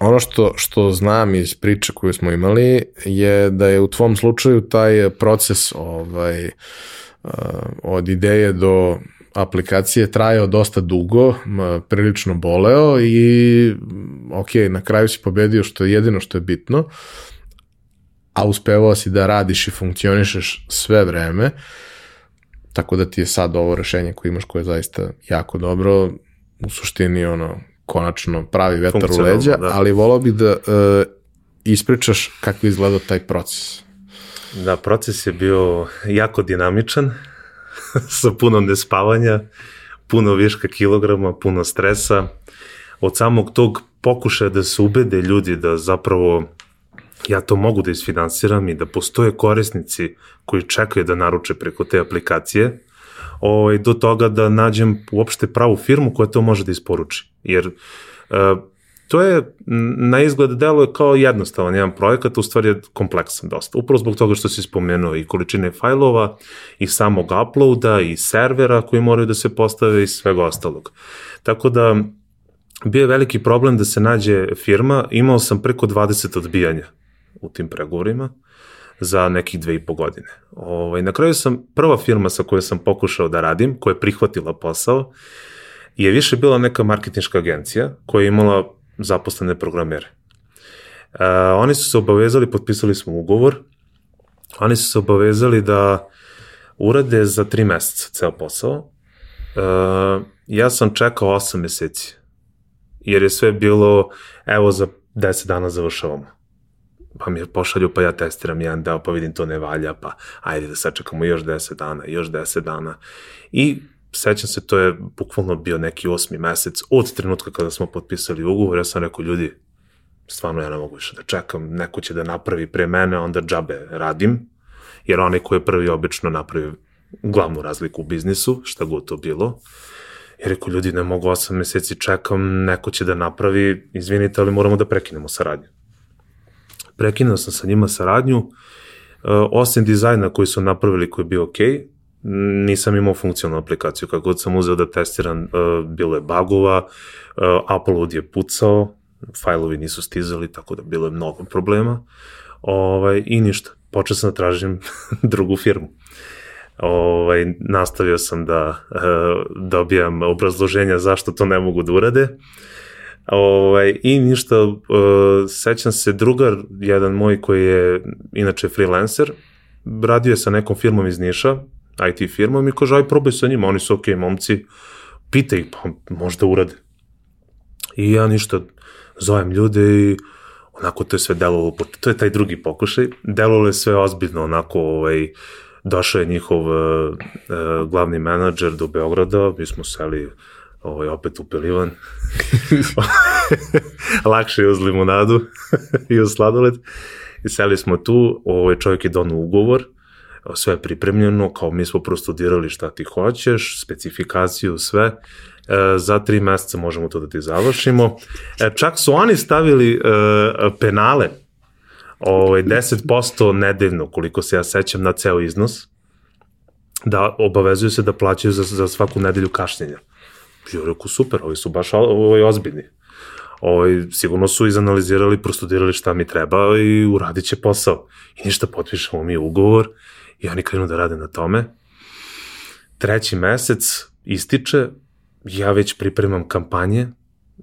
ono što, što znam iz priče koju smo imali je da je u tvom slučaju taj proces ovaj, a, od ideje do aplikacije trajao dosta dugo, prilično boleo i ok, na kraju si pobedio što je jedino što je bitno, a uspevao si da radiš i funkcionišeš sve vreme, tako da ti je sad ovo rešenje koje imaš koje je zaista jako dobro, u suštini ono, konačno pravi vetar u leđa, da. ali volao bih da uh, ispričaš kako je izgledao taj proces. Da, proces je bio jako dinamičan, sa puno nespavanja, puno viška kilograma, puno stresa. Od samog tog pokušaja da se ubede ljudi da zapravo ja to mogu da isfinansiram i da postoje korisnici koji čekaju da naruče preko te aplikacije, ovaj, do toga da nađem uopšte pravu firmu koja to može da isporuči. Jer uh, to je na izgled deluje kao jednostavan jedan projekat, u stvari je kompleksan dosta. Upravo zbog toga što si spomenuo i količine fajlova, i samog uploada, i servera koji moraju da se postave i svega ostalog. Tako da, bio je veliki problem da se nađe firma, imao sam preko 20 odbijanja u tim pregovorima za nekih dve i po godine. Ovaj, na kraju sam, prva firma sa kojoj sam pokušao da radim, koja je prihvatila posao, je više bila neka marketinška agencija koja je imala zaposlene programere. Uh, oni su se obavezali, potpisali smo ugovor, oni su se obavezali da urade za tri meseca ceo posao. Uh, ja sam čekao 8 meseci, jer je sve bilo, evo za 10 dana završavamo. Pa mi pošalju, pa ja testiram jedan deo, pa vidim to ne valja, pa ajde da sačekamo još 10 dana, još 10 dana. I sećam se, to je bukvalno bio neki osmi mesec od trenutka kada smo potpisali ugovor, ja sam rekao, ljudi, stvarno ja ne mogu više da čekam, neko će da napravi pre mene, onda džabe radim, jer onaj ko je prvi obično napravi glavnu razliku u biznisu, šta god to bilo. I rekao, ljudi, ne mogu osam meseci čekam, neko će da napravi, izvinite, ali moramo da prekinemo saradnju. Prekinuo sam sa njima saradnju, uh, osim dizajna koji su napravili koji je bio okej, okay, nisam imao funkcionalnu aplikaciju. Kako god sam uzeo da testiram, uh, bilo je bagova, uh, upload je pucao, fajlovi nisu stizali, tako da bilo je mnogo problema. Ovaj, I ništa, počeo sam da tražim drugu firmu. Ovaj, nastavio sam da uh, dobijam obrazloženja zašto to ne mogu da urade. Ovaj, I ništa, uh, sećam se drugar, jedan moj koji je inače freelancer, radio je sa nekom firmom iz Niša, IT firmom i kaže, aj probaj sa njima, oni su okay, momci, pita ih, pa možda urade. I ja ništa, zovem ljude i onako to je sve delovalo, to je taj drugi pokušaj, delovalo je sve ozbiljno, onako, ovaj, došao je njihov uh, glavni menadžer do Beograda, mi smo seli ovaj, opet u Pelivan. Lakše je uz limonadu i uz sladoled. I seli smo tu, ovaj čovjek je donao ugovor, sve je pripremljeno, kao mi smo prostudirali šta ti hoćeš, specifikaciju, sve, e, za tri meseca možemo to da ti završimo. E, čak su oni stavili e, penale, ovaj, 10% nedeljno, koliko se ja sećam, na ceo iznos, da obavezuju se da plaćaju za, za svaku nedelju kašnjenja. Ja rekao, super, ovi su baš ovaj, ozbiljni. Ovaj, sigurno su izanalizirali, prostudirali šta mi treba i uradit će posao. I ništa, potpišemo mi ugovor i oni krenu da rade na tome. Treći mesec ističe, ja već pripremam kampanje,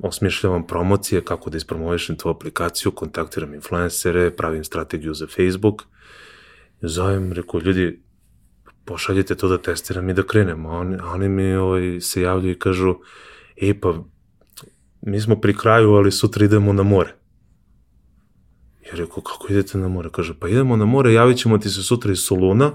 osmišljavam promocije, kako da ispromovišem tu aplikaciju, kontaktiram influencere, pravim strategiju za Facebook. Zovem, rekao, ljudi, pošaljite to da testiram i da krenem. A oni, oni mi ovaj, se javljaju i kažu, e pa, mi smo pri kraju, ali sutra idemo na more. Ja rekao, kako idete na more? Kaže, pa idemo na more, javit ćemo ti se sutra iz Soluna,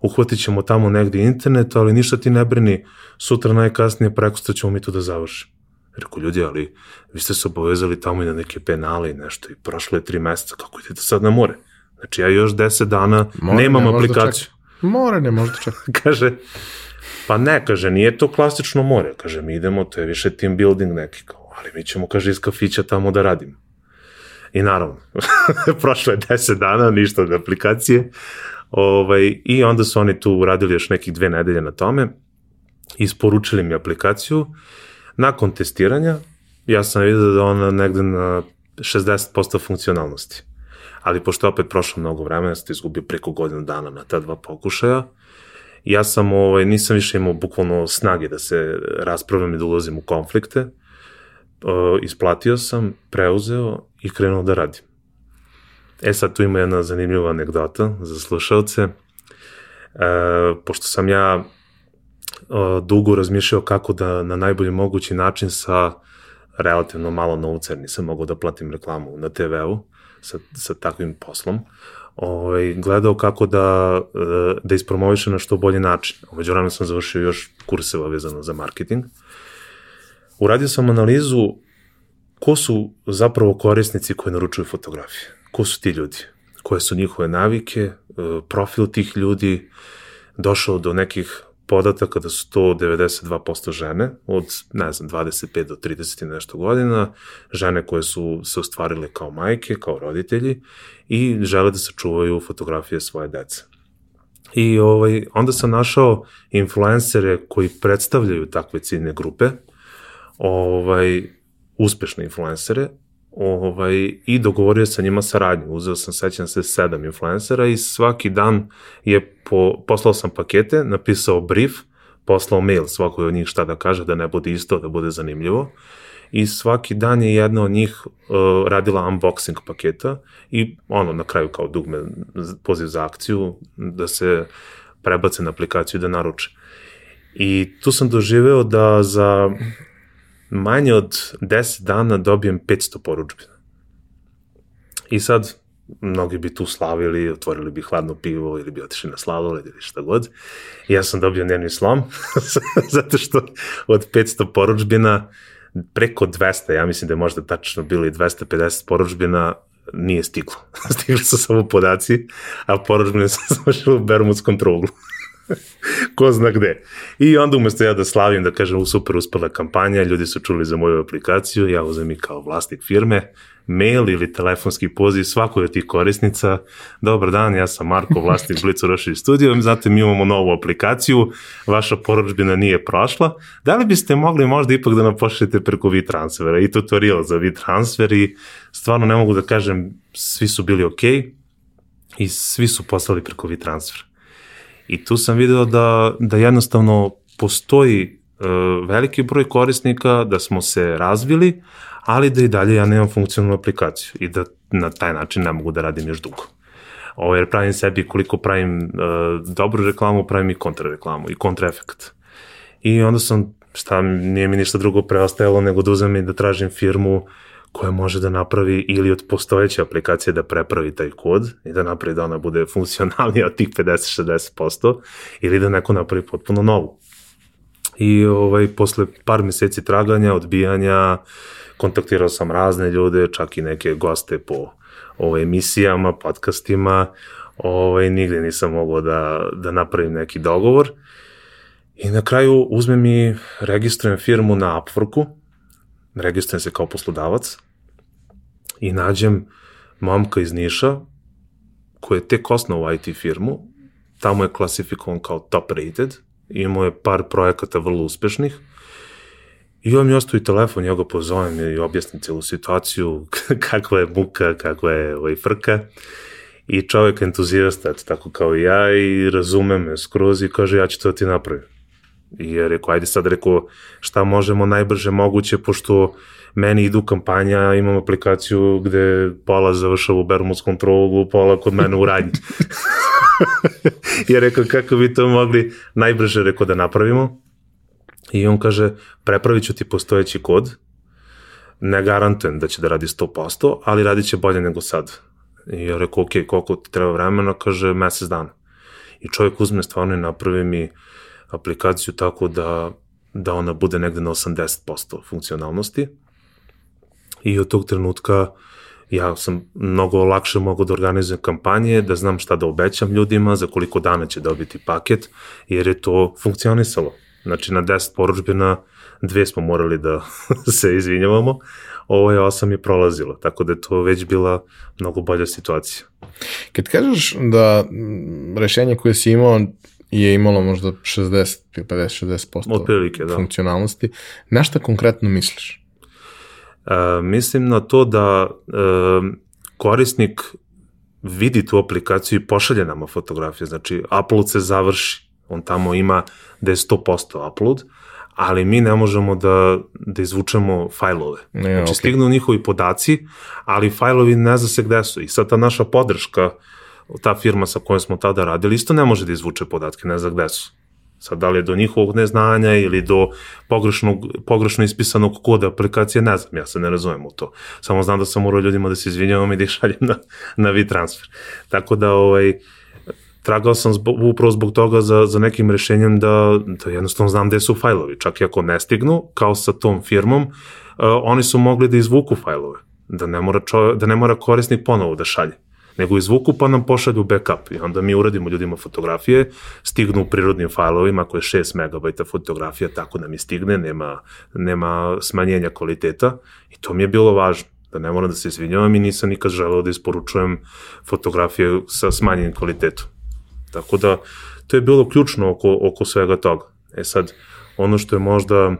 uhvatit ćemo tamo negde internet, ali ništa ti ne brini, sutra najkasnije preko ćemo mi to da završimo. Rekao, ljudi, ali vi ste se obavezali tamo i na neke penale i nešto i prošlo je tri meseca, kako idete sad na more? Znači ja još deset dana more, nemam ne aplikaciju. More ne možda čak. kaže, pa ne, kaže, nije to klasično more. Kaže, mi idemo, to je više team building neki, kao, ali mi ćemo, kaže, iz kafića tamo da radimo. I naravno, prošlo je 10 dana, ništa od aplikacije. Ovaj, I onda su oni tu uradili još nekih dve nedelje na tome, isporučili mi aplikaciju. Nakon testiranja, ja sam vidio da ona negde na 60% funkcionalnosti ali pošto je opet prošlo mnogo vremena, sam izgubio preko godinu dana na ta dva pokušaja, ja sam, ovaj, nisam više imao bukvalno snage da se raspravljam i da ulazim u konflikte, uh, isplatio sam, preuzeo i krenuo da radim. E sad tu ima jedna zanimljiva anegdota za slušalce. E, pošto sam ja uh, dugo razmišljao kako da na najbolji mogući način sa relativno malo novca, jer nisam mogao da platim reklamu na TV-u, sa, sa takvim poslom, ovaj, gledao kako da, da ispromoviše na što bolji način. Umeđu rano sam završio još kurseva vezano za marketing. Uradio sam analizu ko su zapravo korisnici koji naručuju fotografije. Ko su ti ljudi? Koje su njihove navike, e, profil tih ljudi, došao do nekih podataka da su to 92% žene od, ne znam, 25 do 30 i nešto godina, žene koje su se ostvarile kao majke, kao roditelji i žele da sačuvaju fotografije svoje dece. I ovaj, onda sam našao influencere koji predstavljaju takve ciljne grupe, ovaj, uspešne influencere, ovaj, i dogovorio sa njima saradnju. Uzeo sam, sećam se, sedam influencera i svaki dan je po, poslao sam pakete, napisao brief, poslao mail svakoj od njih šta da kaže, da ne bude isto, da bude zanimljivo. I svaki dan je jedna od njih uh, radila unboxing paketa i ono na kraju kao dugme poziv za akciju da se prebace na aplikaciju da naruče. I tu sam doživeo da za manje od 10 dana dobijem 500 poručbina. I sad, mnogi bi tu slavili, otvorili bi hladno pivo ili bi otišli na sladoled ili šta god. I ja sam dobio nervni slom, zato što od 500 poručbina preko 200, ja mislim da je možda tačno bilo i 250 poručbina, nije stiglo. Stigli su samo podaci, a poručbine sam završila u Bermudskom truglu. Ko zna gde. I onda umesto ja da slavim, da kažem, super uspela kampanja, ljudi su čuli za moju aplikaciju, ja uzem i kao vlasnik firme, mail ili telefonski poziv svakoj od tih korisnica. Dobar dan, ja sam Marko, vlasnik Blicu Roširi Studio, zatim mi imamo novu aplikaciju, vaša poručbina nije prošla. Da li biste mogli možda ipak da nam pošljete preko WeTransfera i tutorial za WeTransfer i stvarno ne mogu da kažem, svi su bili okej okay i svi su poslali preko WeTransfera. I tu sam video da, da jednostavno postoji uh, veliki broj korisnika, da smo se razvili, ali da i dalje ja nemam funkcionalnu aplikaciju i da na taj način ne mogu da radim još dugo. Ovo, jer pravim sebi koliko pravim uh, dobru reklamu, pravim i kontrareklamu i kontraefekt. I onda sam, šta, nije mi ništa drugo preostajalo nego da uzem i da tražim firmu koja može da napravi ili od postojeće aplikacije da prepravi taj kod i da napravi da ona bude funkcionalnija od tih 50-60% ili da neko napravi potpuno novu. I ovaj, posle par meseci traganja, odbijanja, kontaktirao sam razne ljude, čak i neke goste po ovaj, emisijama, podcastima, ovaj, nigde nisam mogao da, da napravim neki dogovor. I na kraju uzmem i registrujem firmu na Upworku, registrujem se kao poslodavac i nađem momka iz Niša koji je tek osnovao IT firmu, tamo je klasifikovan kao top rated, imao je par projekata vrlo uspešnih. I on mi ostavi telefon, ja ga pozovem i objasnim celu situaciju, kakva je muka, kakva je ovaj frka. I čovek entuzijasta, tako kao i ja i razume me skroz i kaže ja ću to ti napravim. I ja rekao, ajde sad rekao šta možemo najbrže moguće, pošto meni idu kampanja, imam aplikaciju gde pola završava u Bermudskom trouglu, pola kod mene u radnji. ja rekao, kako bi to mogli najbrže rekao da napravimo. I on kaže, prepravit ću ti postojeći kod, ne garantujem da će da radi 100%, ali radit će bolje nego sad. I ja rekao, ok, koliko ti treba vremena? Kaže, mesec dana. I čovjek uzme stvarno i napravi mi aplikaciju tako da, da ona bude negde na 80% funkcionalnosti. I od tog trenutka ja sam mnogo lakše mogao da organizujem kampanje, da znam šta da obećam ljudima, za koliko dana će dobiti paket, jer je to funkcionisalo. Znači na 10 poručbina dve smo morali da se izvinjavamo, ovo je osam je prolazilo, tako da je to već bila mnogo bolja situacija. Kad kažeš da rešenje koje si imao je imalo možda 60, 50-60% Otprilike, da. funkcionalnosti, na šta konkretno misliš? E, mislim na to da e, korisnik vidi tu aplikaciju i pošalje nama fotografije, znači upload se završi, on tamo ima da je 100% upload, ali mi ne možemo da, da izvučemo fajlove. Ne, znači, okay. stignu njihovi podaci, ali fajlovi ne zna se gde su. I sad ta naša podrška, ta firma sa kojom smo tada radili, isto ne može da izvuče podatke, ne zna gde su. Sad, da li je do njihovog neznanja ili do pogrešnog, pogrešno ispisanog koda aplikacije, ne znam, ja se ne razumem u to. Samo znam da sam morao ljudima da se izvinjavam i da ih šaljem na, na transfer. Tako da, ovaj, tragao sam zbog, upravo zbog toga za, za nekim rešenjem da, da jednostavno znam gde su fajlovi. Čak i ako ne stignu, kao sa tom firmom, uh, oni su mogli da izvuku fajlove. Da ne mora, čo, da ne mora korisnik ponovo da šalje nego izvuku pa nam pošalju backup i onda mi uradimo ljudima fotografije, stignu u prirodnim fajlovima koje je 6 MB fotografija, tako da mi stigne, nema, nema smanjenja kvaliteta i to mi je bilo važno da ne moram da se izvinjavam i nisam nikad želeo da isporučujem fotografije sa smanjenim kvalitetom. Tako da, to je bilo ključno oko, oko svega toga. E sad, ono što je možda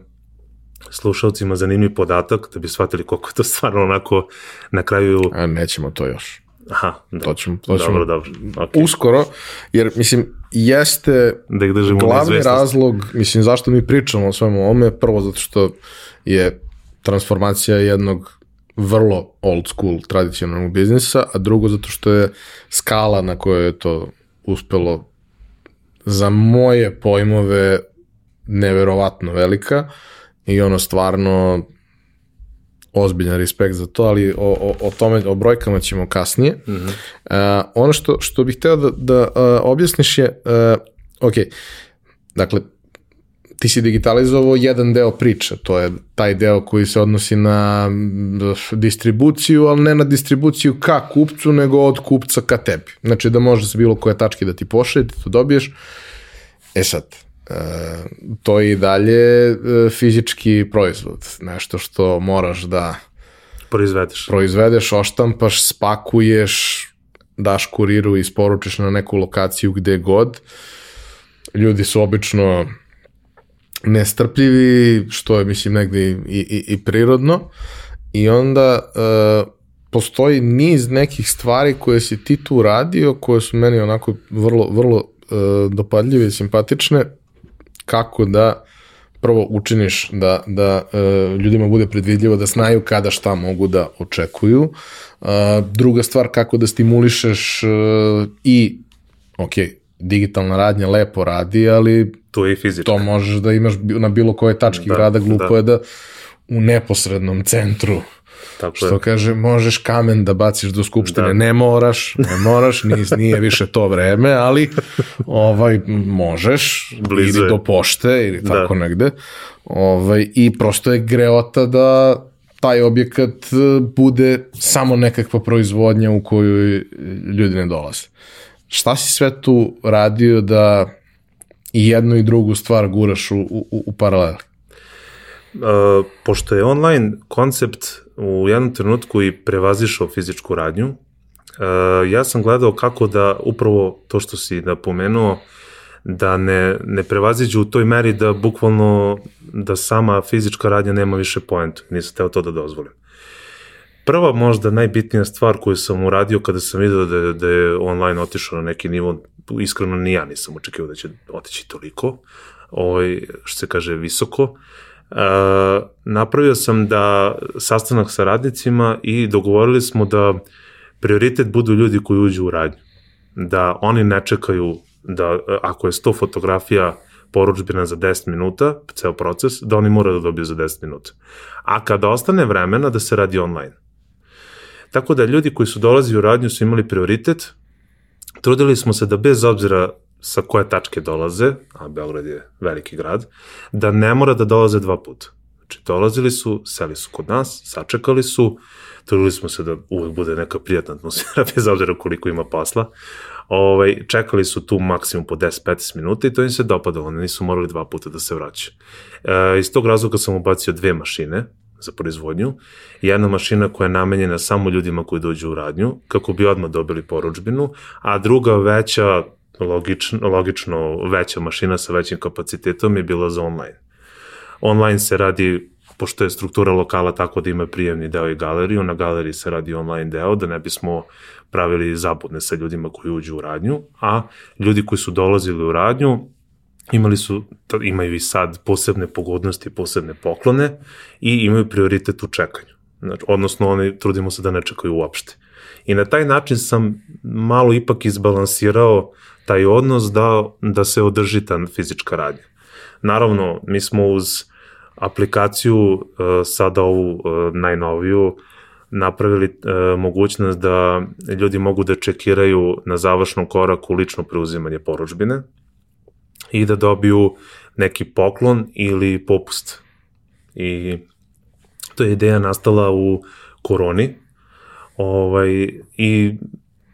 slušalcima zanimljiv podatak, da bi shvatili koliko je to stvarno onako na kraju... A nećemo to još. Aha, da. To ćemo, to ćemo dobro, dobro. Okay. uskoro, jer mislim, jeste da ih držimo glavni razlog, mislim, zašto mi pričamo o svemu ovome, prvo zato što je transformacija jednog vrlo old school tradicionalnog biznisa, a drugo zato što je skala na kojoj je to uspelo za moje pojmove neverovatno velika i ono stvarno ozbiljan respekt za to, ali o, o, o tome, o brojkama ćemo kasnije. Mm -hmm. uh, ono što, što bih hteo da, da uh, objasniš je, uh, ok, dakle, ti si digitalizovao jedan deo priče, to je taj deo koji se odnosi na distribuciju, ali ne na distribuciju ka kupcu, nego od kupca ka tebi. Znači da može sa bilo koje tačke da ti pošalje, ti to dobiješ. E sad, to je i dalje e, fizički proizvod, nešto što moraš da proizvedeš, proizvedeš oštampaš, spakuješ, daš kuriru i isporučiš na neku lokaciju gde god. Ljudi su obično nestrpljivi, što je, mislim, negde i, i, i prirodno. I onda uh, postoji niz nekih stvari koje si ti tu radio, koje su meni onako vrlo, vrlo uh, dopadljive i simpatične, kako da prvo učiniš da, da uh, ljudima bude predvidljivo da znaju kada šta mogu da očekuju. Uh, druga stvar, kako da stimulišeš uh, i, ok, digitalna radnja lepo radi, ali to je fizička. To možeš da imaš na bilo koje tački da, grada, glupo da. je da u neposrednom centru Tako što je. kaže, možeš kamen da baciš do skupštine, da. ne moraš, ne moraš, nije, nije više to vreme, ali ovaj, možeš, Blizu ili do pošte, ili da. tako da. negde, ovaj, i prosto je greota da taj objekat bude samo nekakva proizvodnja u koju ljudi ne dolaze. Šta si sve tu radio da i jednu i drugu stvar guraš u, u, u paraleli? Pošto je online koncept u jednom trenutku i prevazišao fizičku radnju, uh, ja sam gledao kako da upravo to što si napomenuo, da ne, ne prevaziđu u toj meri da bukvalno da sama fizička radnja nema više poentu. Nisam teo to da dozvolim. Prva možda najbitnija stvar koju sam uradio kada sam vidio da da je online otišao na neki nivo, iskreno ni ja nisam očekivao da će otići toliko, ovaj, što se kaže visoko, napravio sam da sastanak sa radnicima i dogovorili smo da prioritet budu ljudi koji uđu u radnju. Da oni ne čekaju da ako je 100 fotografija poručbina za 10 minuta, ceo proces, da oni moraju da dobiju za 10 minuta. A kada ostane vremena da se radi online. Tako da ljudi koji su dolazi u radnju su imali prioritet, trudili smo se da bez obzira sa koje tačke dolaze, a Beograd je veliki grad, da ne mora da dolaze dva puta. Znači, dolazili su, seli su kod nas, sačekali su, trudili smo se da uvek bude neka prijatna atmosfera, bez obzira koliko ima posla. Ovaj, čekali su tu maksimum po 10-15 minuta i to im se dopadalo, oni nisu morali dva puta da se vraćaju. E, iz tog razloga sam ubacio dve mašine, za proizvodnju, jedna mašina koja je namenjena samo ljudima koji dođu u radnju, kako bi odmah dobili poručbinu, a druga veća logično, logično veća mašina sa većim kapacitetom je bila za online. Online se radi, pošto je struktura lokala tako da ima prijemni deo i galeriju, na galeriji se radi online deo, da ne bismo pravili zabudne sa ljudima koji uđu u radnju, a ljudi koji su dolazili u radnju imali su, imaju i sad posebne pogodnosti, posebne poklone i imaju prioritet u čekanju. Znači, odnosno, oni trudimo se da ne čekaju uopšte. I na taj način sam malo ipak izbalansirao taj odnos da, da se održi ta fizička radnja. Naravno, mi smo uz aplikaciju uh, sada ovu uh, najnoviju napravili uh, mogućnost da ljudi mogu da čekiraju na završnom koraku lično preuzimanje poručbine i da dobiju neki poklon ili popust. I to je ideja nastala u koroni ovaj, i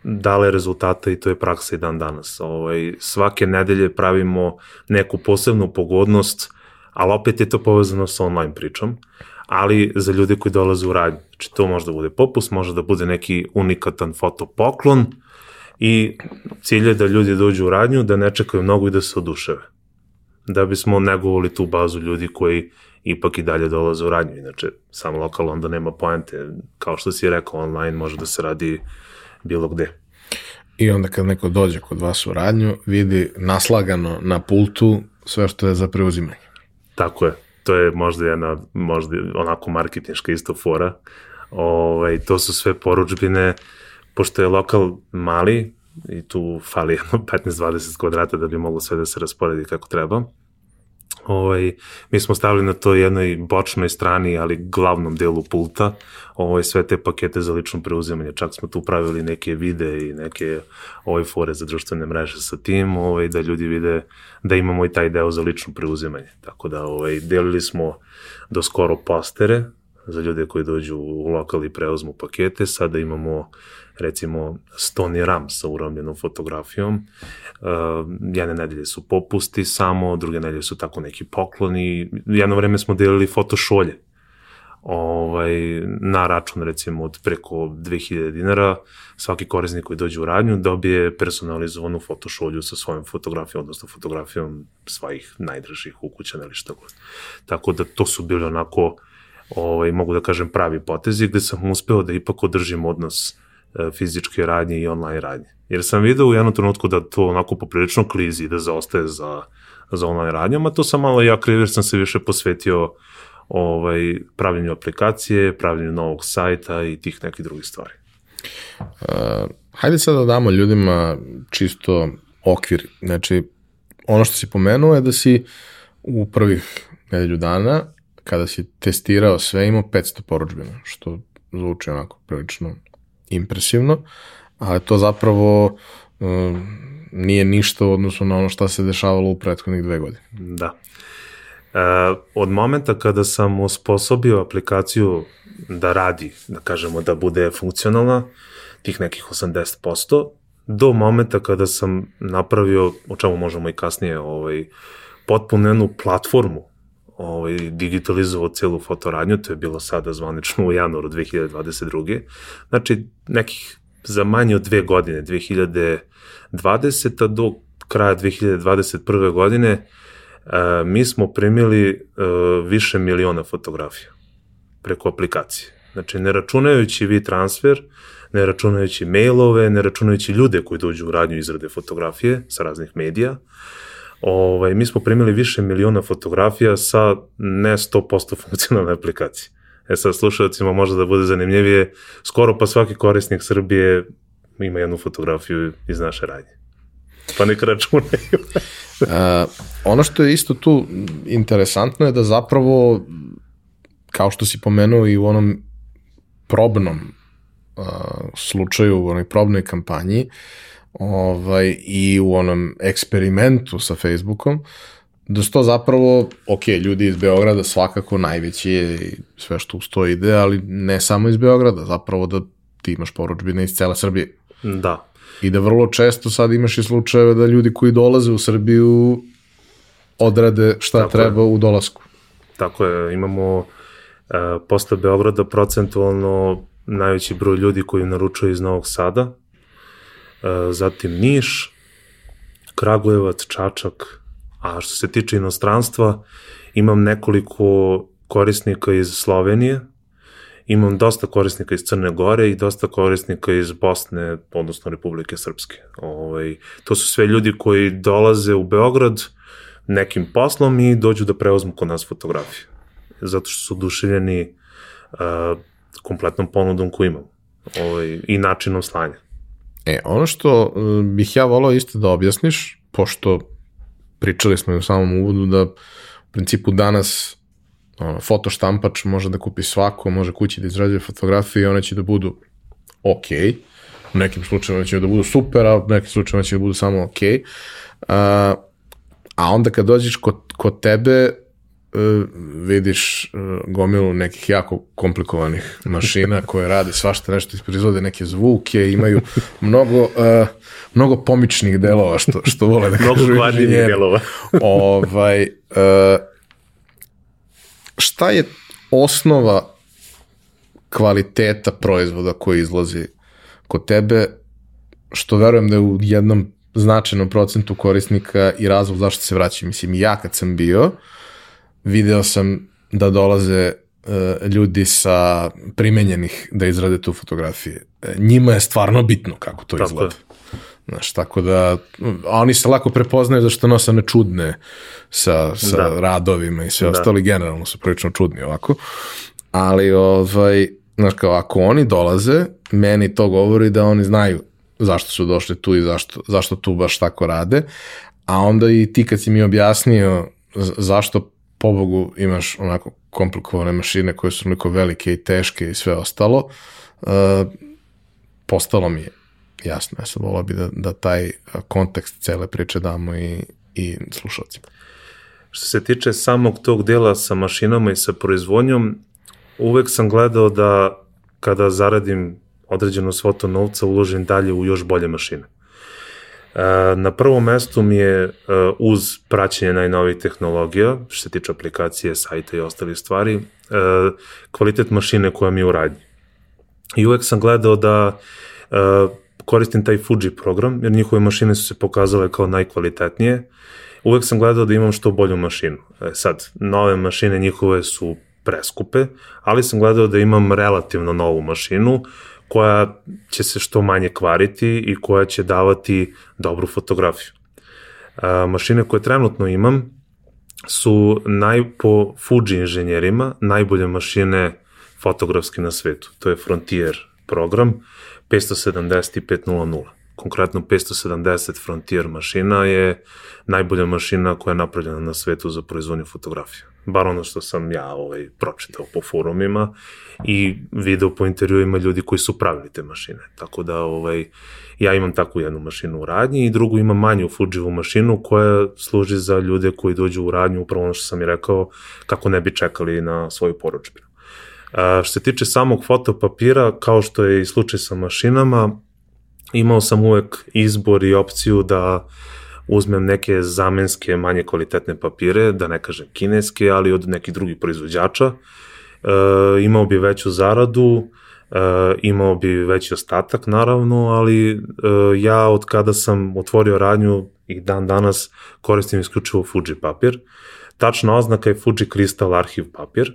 dale rezultate i to je praksa i dan danas. Ovaj, svake nedelje pravimo neku posebnu pogodnost, ali opet je to povezano sa online pričom, ali za ljude koji dolaze u radnju. Znači to može da bude popust, može da bude neki unikatan fotopoklon i cilj je da ljudi dođu u radnju, da ne čekaju mnogo i da se oduševe. Da bismo negovali tu bazu ljudi koji ipak i dalje dolaze u radnju. Inače, sam lokal onda nema poente. Kao što si rekao, online može da se radi bilo gde. I onda kad neko dođe kod vas u radnju, vidi naslagano na pultu sve što je za preuzimanje. Tako je. To je možda jedna, možda onako marketinška isto fora. Ovaj, to su sve poručbine, pošto je lokal mali i tu fali jedno 15-20 kvadrata da bi moglo sve da se rasporedi kako treba Ovaj, mi smo stavili na to jednoj bočnoj strani, ali glavnom delu pulta, ovaj, sve te pakete za lično preuzimanje. Čak smo tu pravili neke vide i neke ovaj, fore za društvene mreže sa tim, ovaj, da ljudi vide da imamo i taj deo za lično preuzimanje. Tako da ovaj, delili smo do skoro postere za ljude koji dođu u lokal i preuzmu pakete. Sada imamo recimo Stony Ram sa uramljenom fotografijom. Uh, jedne nedelje su popusti samo, druge nedelje su tako neki pokloni. Jedno vreme smo delili fotošolje ovaj, na račun recimo od preko 2000 dinara svaki korisnik koji dođe u radnju dobije personalizovanu fotošolju sa svojom fotografijom, odnosno fotografijom svojih najdražih ukućana ili šta god. Tako da to su bili onako ovaj, mogu da kažem pravi potezi gde sam uspeo da ipak održim odnos E, fizičke radnje i online radnje. Jer sam video u jednom trenutku da to onako poprilično klizi, da zaostaje za, za online radnjama, to sam malo ja kriv jer sam se više posvetio ovaj, pravljenju aplikacije, pravljenju novog sajta i tih nekih drugih stvari. Uh, hajde sad da damo ljudima čisto okvir. Znači, ono što si pomenuo je da si u prvih nedelju dana, kada si testirao sve, imao 500 poručbina, što zvuči onako prilično impresivno, ali to zapravo um, nije ništa u odnosu na ono šta se dešavalo u prethodnih dve godine. Da. E, od momenta kada sam usposobio aplikaciju da radi, da kažemo da bude funkcionalna, tih nekih 80%, do momenta kada sam napravio, o čemu možemo i kasnije, ovaj, potpuno jednu platformu ovaj, digitalizovao celu fotoradnju, to je bilo sada zvanično u januaru 2022. Znači, nekih za manje od dve godine, 2020. do kraja 2021. godine, a, mi smo primili a, više miliona fotografija preko aplikacije. Znači, ne računajući vi transfer, ne računajući mailove, ne računajući ljude koji dođu u radnju izrade fotografije sa raznih medija, ovaj, mi smo primili više miliona fotografija sa ne 100% funkcionalne aplikacije. E sad slušalcima može da bude zanimljivije, skoro pa svaki korisnik Srbije ima jednu fotografiju iz naše radnje. Pa neka računaju. uh, ono što je isto tu interesantno je da zapravo, kao što si pomenuo i u onom probnom uh, slučaju, u onoj probnoj kampanji, ovaj, i u onom eksperimentu sa Facebookom, da su to zapravo, ok, ljudi iz Beograda svakako najveći je i sve što uz to ide, ali ne samo iz Beograda, zapravo da ti imaš poručbine iz cele Srbije. Da. I da vrlo često sad imaš i slučajeve da ljudi koji dolaze u Srbiju odrade šta Tako treba je. u dolasku. Tako je, imamo uh, posle Beograda procentualno najveći broj ljudi koji naručuju iz Novog Sada, zatim Niš, Kragujevac, Čačak, a što se tiče inostranstva, imam nekoliko korisnika iz Slovenije, imam dosta korisnika iz Crne Gore i dosta korisnika iz Bosne, odnosno Republike Srpske. Ovaj, to su sve ljudi koji dolaze u Beograd nekim poslom i dođu da preuzmu kod nas fotografije. Zato što su oduševljeni uh, kompletnom ponudom koju imam ovaj, i načinom slanja. E, ono što uh, bih ja volao isto da objasniš, pošto pričali smo i u samom uvodu da u principu danas ono, fotoštampač može da kupi svako, može kući da izrađuje fotografije i one će da budu ok, u nekim slučajevima će da budu super, a u nekim slučajevima će da budu samo ok. A, a onda kad dođeš kod, kod tebe, vidiš uh, gomilu nekih jako komplikovanih mašina koje rade svašta nešto, proizvode neke zvuke, imaju mnogo, uh, mnogo pomičnih delova što, što vole da kažu. Mnogo kvarnjivih delova. ovaj, uh, šta je osnova kvaliteta proizvoda koji izlazi kod tebe, što verujem da je u jednom značajnom procentu korisnika i razlog zašto se vraćam. Mislim, ja kad sam bio, video sam da dolaze uh, ljudi sa primenjenih da izrade tu fotografije. E, njima je stvarno bitno kako to Tako izgleda. Je. Znaš, tako da, a oni se lako prepoznaju zašto nose one čudne sa, sa da. radovima i sve da. ostali, generalno su prilično čudni ovako. Ali, ovaj, znaš, kao, ako oni dolaze, meni to govori da oni znaju zašto su došli tu i zašto, zašto tu baš tako rade, a onda i ti kad si mi objasnio zašto pobogu imaš onako komplikovane mašine koje su onoliko velike i teške i sve ostalo, uh, postalo mi je jasno. Ja sam volao bi da, da taj kontekst cele priče damo i, i slušalcima. Što se tiče samog tog dela sa mašinama i sa proizvodnjom, uvek sam gledao da kada zaradim određenu svotu novca uložim dalje u još bolje mašine. Na prvom mestu mi je uz praćenje najnovih tehnologija, što se tiče aplikacije, sajta i ostalih stvari, kvalitet mašine koja mi je u radnji. I uvek sam gledao da koristim taj Fuji program, jer njihove mašine su se pokazale kao najkvalitetnije. Uvek sam gledao da imam što bolju mašinu. E, sad, nove mašine njihove su preskupe, ali sam gledao da imam relativno novu mašinu koja će se što manje kvariti i koja će davati dobru fotografiju. A, mašine koje trenutno imam su naj, po Fuji inženjerima najbolje mašine fotografske na svetu. To je Frontier program 570 i 500 konkretno 570 Frontier mašina je najbolja mašina koja je napravljena na svetu za proizvodnju fotografija. Bar ono što sam ja ovaj, pročitao po forumima i video po intervjuima ljudi koji su pravili te mašine. Tako da ovaj, ja imam takvu jednu mašinu u radnji i drugu imam manju Fujivu mašinu koja služi za ljude koji dođu u radnju, upravo ono što sam i rekao, kako ne bi čekali na svoju poručbinu. Što se tiče samog fotopapira, kao što je i slučaj sa mašinama, imao sam uvek izbor i opciju da uzmem neke zamenske, manje kvalitetne papire, da ne kažem kineske, ali od nekih drugih proizvođača. E, imao bi veću zaradu, e, imao bi veći ostatak naravno, ali e, ja od kada sam otvorio radnju i dan danas koristim isključivo Fuji papir. Tačna oznaka je Fuji Crystal Archive papir.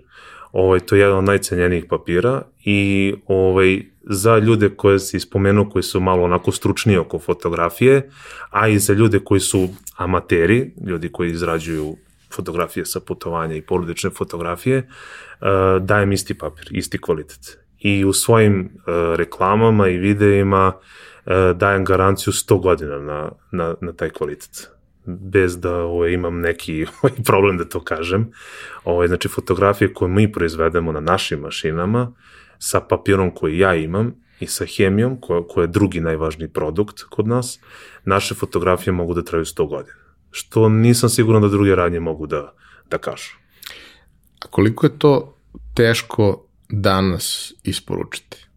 Ovaj, to je jedan od najcenjenijih papira i ovaj, za ljude koje si spomenuo koji su malo onako stručniji oko fotografije, a i za ljude koji su amateri, ljudi koji izrađuju fotografije sa putovanja i porodične fotografije, uh, dajem isti papir, isti kvalitet. I u svojim uh, reklamama i videima uh, dajem garanciju 100 godina na, na, na taj kvalitet bez da ovaj, imam neki ovaj, problem da to kažem. Ovaj, znači, fotografije koje mi proizvedemo na našim mašinama, sa papirom koji ja imam i sa hemijom, koja, koja je drugi najvažniji produkt kod nas, naše fotografije mogu da traju 100 godina. Što nisam siguran da druge radnje mogu da, da kažu. A koliko je to teško danas isporučiti?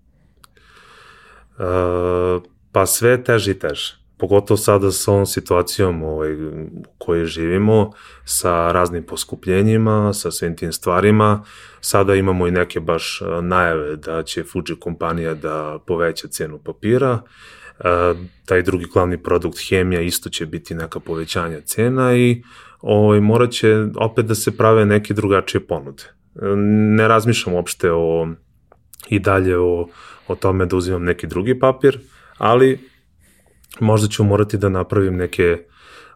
Uh, pa sve teže i teže pogotovo sada sa ovom situacijom ovaj, u kojoj živimo, sa raznim poskupljenjima, sa svim tim stvarima. Sada imamo i neke baš najave da će Fuji kompanija da poveća cenu papira. E, taj drugi glavni produkt hemija isto će biti neka povećanja cena i ovaj, morat će opet da se prave neke drugačije ponude. Ne razmišljam uopšte o, i dalje o, o tome da uzimam neki drugi papir, ali možda ću morati da napravim neke,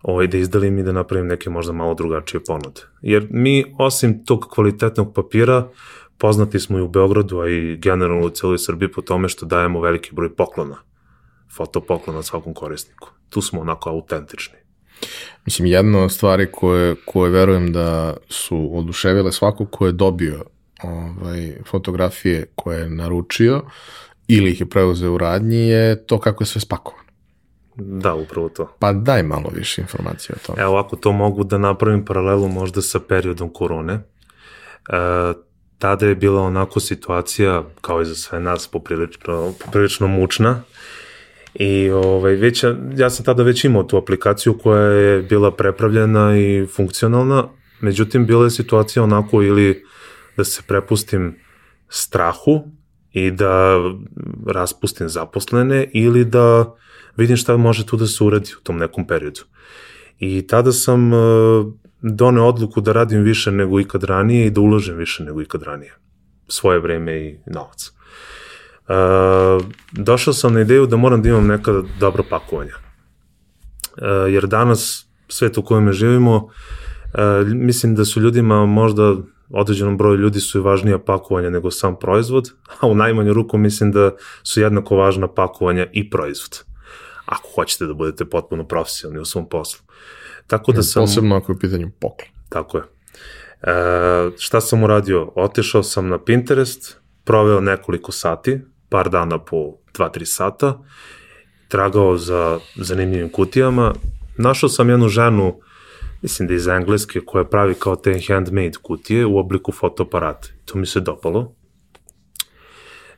ovaj, da izdalim i da napravim neke možda malo drugačije ponude. Jer mi, osim tog kvalitetnog papira, poznati smo i u Beogradu, a i generalno u celoj Srbiji po tome što dajemo veliki broj poklona, fotopoklona svakom korisniku. Tu smo onako autentični. Mislim, jedna od stvari koje, koje verujem da su oduševile svako ko je dobio ovaj, fotografije koje je naručio ili ih je preuzeo u radnji je to kako je sve spakovano. Da, upravo to. Pa daj malo više informacije o tome. Evo, ako to mogu da napravim paralelu možda sa periodom korone. E, tada je bila onako situacija, kao i za sve nas, poprilično, poprilično mučna. I ovaj, već, ja sam tada već imao tu aplikaciju koja je bila prepravljena i funkcionalna, međutim bila je situacija onako ili da se prepustim strahu i da raspustim zaposlene ili da vidim šta može tu da se uradi u tom nekom periodu. I tada sam uh, doneo odluku da radim više nego ikad ranije i da uložem više nego ikad ranije. Svoje vreme i novac. Uh, došao sam na ideju da moram da imam neka dobra pakovanja. Uh, jer danas, svet u kojem živimo, mislim da su ljudima možda određenom broju ljudi su i važnija pakovanja nego sam proizvod, a u najmanju ruku mislim da su jednako važna pakovanja i proizvod ako hoćete da budete potpuno profesionalni u svom poslu. Tako da sam... Posebno ako je u pitanju poklon. Tako je. E, šta sam uradio? Otešao sam na Pinterest, proveo nekoliko sati, par dana po 2-3 sata, tragao za zanimljivim kutijama. Našao sam jednu ženu, mislim da iz Engleske, koja pravi kao te handmade kutije u obliku fotoaparata. To mi se dopalo.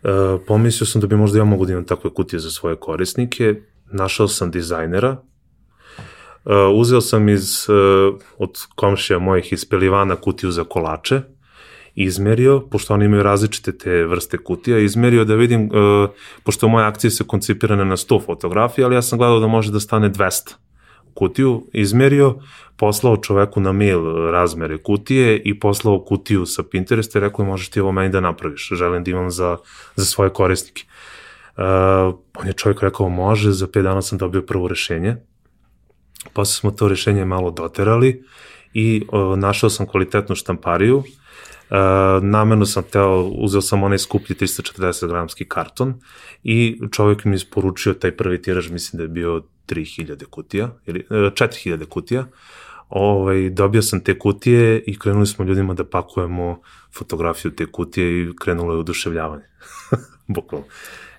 E, pomislio sam da bi možda ja mogu da imam takve kutije za svoje korisnike našao sam dizajnera, Uh, uzeo sam iz, uh, od komšija mojih iz Pelivana kutiju za kolače, izmerio, pošto oni imaju različite te vrste kutija, izmerio da vidim, uh, pošto moje akcije su koncipirane na 100 fotografija, ali ja sam gledao da može da stane 200 kutiju, izmerio, poslao čoveku na mail razmere kutije i poslao kutiju sa Pinteresta i rekao možeš ti ovo meni da napraviš, želim da imam za, za svoje korisnike. Uh, on je čovjek rekao može, za 5 dana sam dobio prvo rešenje. Posle smo to rešenje malo doterali i o, našao sam kvalitetnu štampariju. E, namerno sam teo, uzeo sam onaj skuplji 340 gramski karton i čovjek mi isporučio taj prvi tiraž, mislim da je bio 3000 kutija, ili 4000 e, kutija. Ovaj, dobio sam te kutije i krenuli smo ljudima da pakujemo fotografiju te kutije i krenulo je oduševljavanje. Bukvalno.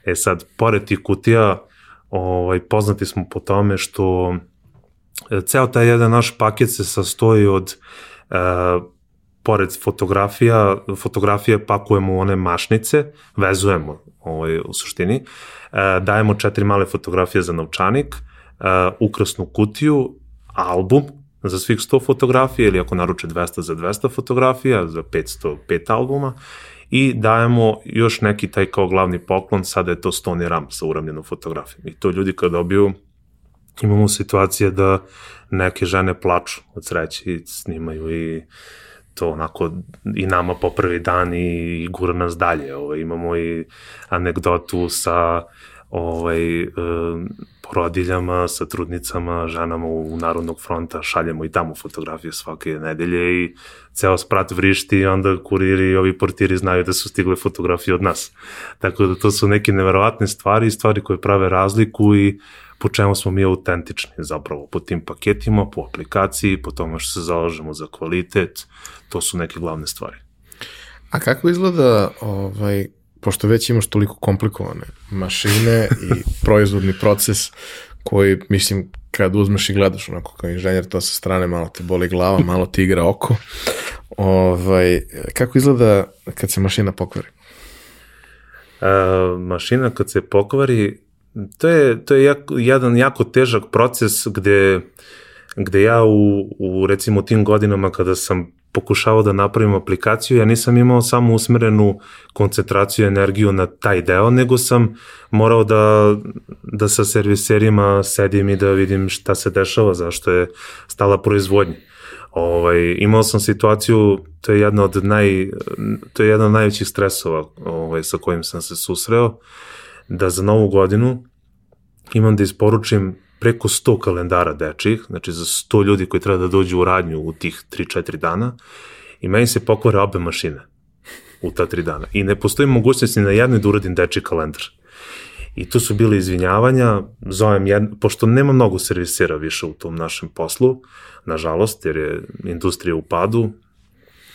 E sad, pored tih kutija, ovaj, poznati smo po tome što e, ceo taj jedan naš paket se sastoji od e, pored fotografija, fotografije pakujemo u one mašnice, vezujemo ovaj, u suštini, e, dajemo četiri male fotografije za novčanik, e, ukrasnu kutiju, album za svih 100 fotografija ili ako naruče 200 za 200 fotografija, za 500 5 albuma i dajemo još neki taj kao glavni poklon, sada je to Stony Ram sa uramljenom fotografijom. I to ljudi kad dobiju, imamo situacije da neke žene plaču od sreće i snimaju i to onako i nama po prvi dan i, i gura nas dalje. Ovo, imamo i anegdotu sa ovaj, e, porodiljama, sa trudnicama, ženama u Narodnog fronta, šaljemo i tamo fotografije svake nedelje i ceo sprat vrišti i onda kuriri i ovi portiri znaju da su stigle fotografije od nas. Tako da to su neke neverovatne stvari, stvari koje prave razliku i po čemu smo mi autentični zapravo, po tim paketima, po aplikaciji, po tome što se zalažemo za kvalitet, to su neke glavne stvari. A kako izgleda ovaj, pošto već imaš toliko komplikovane mašine i proizvodni proces koji, mislim, kad uzmeš i gledaš onako kao inženjer, to sa strane malo te boli glava, malo ti igra oko. Ovaj, kako izgleda kad se mašina pokvari? E, mašina kad se pokvari, to je, to je jako, jedan jako težak proces gde, gde ja u, u recimo tim godinama kada sam pokušavao da napravim aplikaciju, ja nisam imao samo usmerenu koncentraciju i energiju na taj deo, nego sam morao da, da sa serviserima sedim i da vidim šta se dešava, zašto je stala proizvodnja. Ovaj, imao sam situaciju, to je jedna od naj, to je jedan od najvećih stresova ovaj, sa kojim sam se susreo, da za novu godinu imam da isporučim preko 100 kalendara dečih, znači za 100 ljudi koji treba da dođu u radnju u tih 3-4 dana i meni se pokvare obe mašine u ta 3 dana. I ne postoji mogućnost ni na jednoj da uradim deči kalendar. I tu su bile izvinjavanja, zovem jedno, pošto nema mnogo servisera više u tom našem poslu, nažalost, jer je industrija u padu,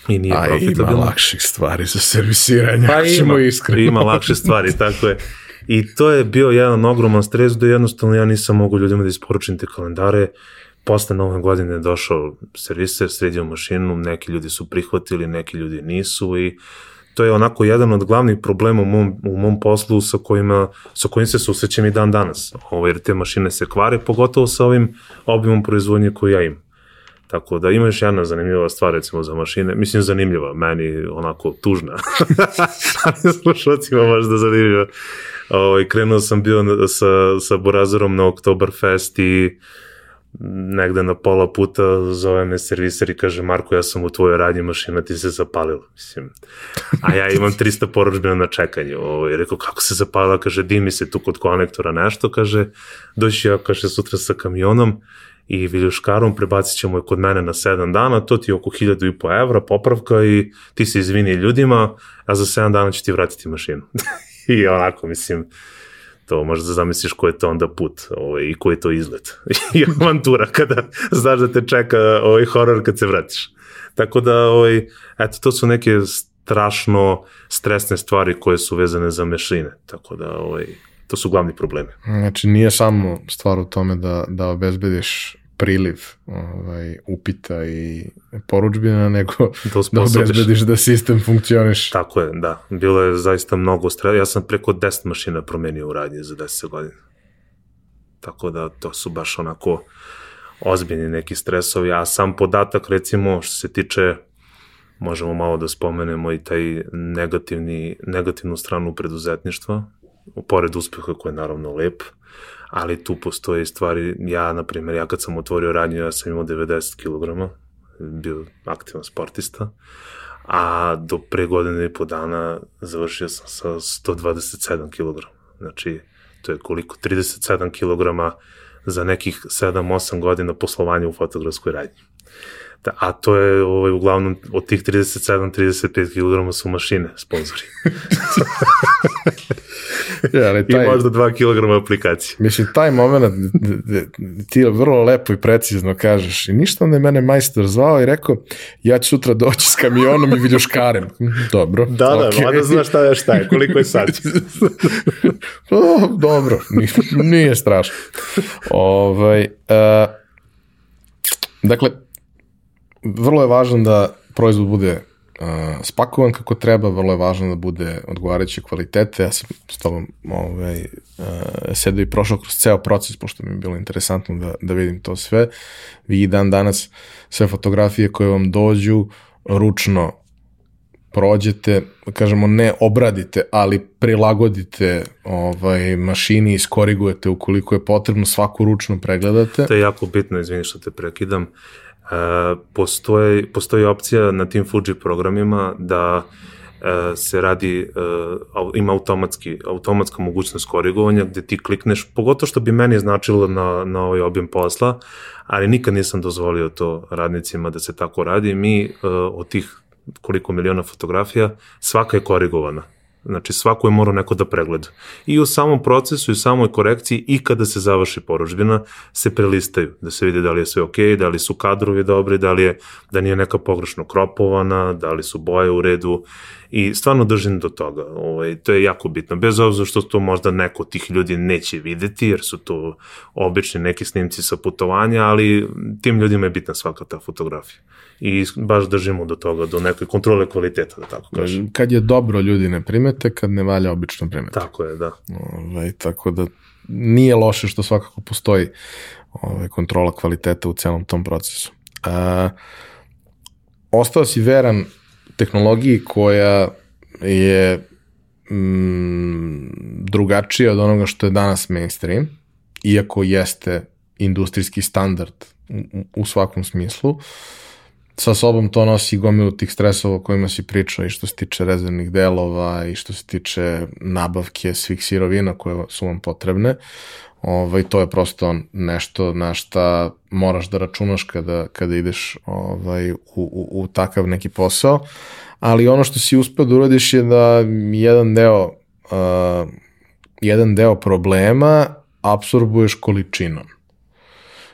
i nije A ima lakših stvari za servisiranje, pa ima, iskreno. ima lakše stvari, tako je. I to je bio jedan ogroman stres da jednostavno ja nisam mogu ljudima da isporučim te kalendare. Posle nove godine je došao serviser, sredio mašinu, neki ljudi su prihvatili, neki ljudi nisu i to je onako jedan od glavnih problema u mom, u mom poslu sa, kojima, sa kojim se susrećem i dan danas. Ovo, jer te mašine se kvare, pogotovo sa ovim obimom proizvodnje koju ja imam. Tako da ima još jedna zanimljiva stvar recimo za mašine, mislim zanimljiva, meni onako tužna, ali slušalcima možda zanimljiva. Ovaj, krenuo sam bio sa, sa Borazorom na Oktoberfest i negde na pola puta zove me serviser i kaže Marko ja sam u tvojoj radnji mašina ti se zapalila. Mislim a ja imam 300 poručbina na čekanju ovaj, rekao kako se zapalila? Kaže dimi se tu kod konektora nešto. Kaže doći ja kaže sutra sa kamionom i viljuškarom prebacit ćemo je kod mene na 7 dana, to ti je oko 1000 i po evra popravka i ti se izvini ljudima, a za 7 dana će ti vratiti mašinu. I onako, mislim, to možda da zamisliš ko je to onda put ovaj, i ko je to izlet. I avantura kada znaš da te čeka ovaj horor kad se vratiš. Tako da, ovaj, eto, to su neke strašno stresne stvari koje su vezane za mešine. Tako da, ovaj, to su glavni problemi. Znači, nije samo stvar u tome da, da obezbediš priliv ovaj, upita i poručbina, nego da, da obezbediš da sistem funkcioniš. Tako je, da. Bilo je zaista mnogo stresa. Ja sam preko 10 mašina promenio u radnji za 10 godina. Tako da to su baš onako ozbiljni neki stresovi, a sam podatak recimo što se tiče možemo malo da spomenemo i taj negativni, negativnu stranu preduzetništva, pored uspeha koji je naravno lep, ali tu postoje stvari, ja, na primjer, ja kad sam otvorio radnju, ja sam imao 90 kg, bio aktivan sportista, a do pre godine i po dana završio sam sa 127 kg. Znači, to je koliko? 37 kg za nekih 7-8 godina poslovanja u fotografskoj radnji. Da, a to je ovaj, uglavnom od tih 37-35 kg su mašine, sponzori. ja, ali taj, I možda 2 kg aplikacije. Mislim, taj moment ti vrlo lepo i precizno kažeš i ništa onda je mene majstor zvao i rekao ja ću sutra doći s kamionom i viljuškarem. Dobro. Da, da, okay. mada znaš šta je šta je, koliko je sad. o, dobro, nije, nije strašno. Ovaj, uh, dakle, vrlo je važno da proizvod bude uh, spakovan kako treba, vrlo je važno da bude odgovarajuće kvalitete. Ja sam s tobom ovaj, uh, sedio i prošao kroz ceo proces, pošto mi je bilo interesantno da, da vidim to sve. Vi dan danas sve fotografije koje vam dođu ručno prođete, kažemo ne obradite, ali prilagodite ovaj, mašini, iskorigujete ukoliko je potrebno, svaku ručno pregledate. To je jako bitno, izvini što te prekidam. E, postoji, postoji opcija na tim Fuji programima da e, se radi, e, ima automatski, automatska mogućnost korigovanja gde ti klikneš, pogotovo što bi meni značilo na, na ovaj objem posla, ali nikad nisam dozvolio to radnicima da se tako radi. Mi od tih koliko miliona fotografija, svaka je korigovana. Znači svako je morao neko da pregleda. I u samom procesu i samoj korekciji i kada se završi poručbina se prelistaju, da se vidi da li je sve ok, da li su kadrovi dobri, da li je, da nije neka pogrešno kropovana, da li su boje u redu i stvarno držim do toga. Ovaj, to je jako bitno, bez obzira što to možda neko od tih ljudi neće videti, jer su to obični neki snimci sa putovanja, ali tim ljudima je bitna svaka ta fotografija i baš držimo do toga, do nekoj kontrole kvaliteta, da tako kažem. Kad je dobro ljudi ne primete, kad ne valja obično primete. Tako je, da. Ovaj, tako da nije loše što svakako postoji ovaj, kontrola kvaliteta u celom tom procesu. A, ostao si veran tehnologiji koja je mm, drugačija od onoga što je danas mainstream, iako jeste industrijski standard u, u svakom smislu. Uh, sa sobom to nosi gomilu tih stresova o kojima si pričao i što se tiče rezervnih delova i što se tiče nabavke svih sirovina koje su vam potrebne. Ovaj, to je prosto nešto na šta moraš da računaš kada, kada ideš ovaj, u, u, u takav neki posao. Ali ono što si uspeo da uradiš je da jedan deo, uh, jedan deo problema apsorbuješ količinom.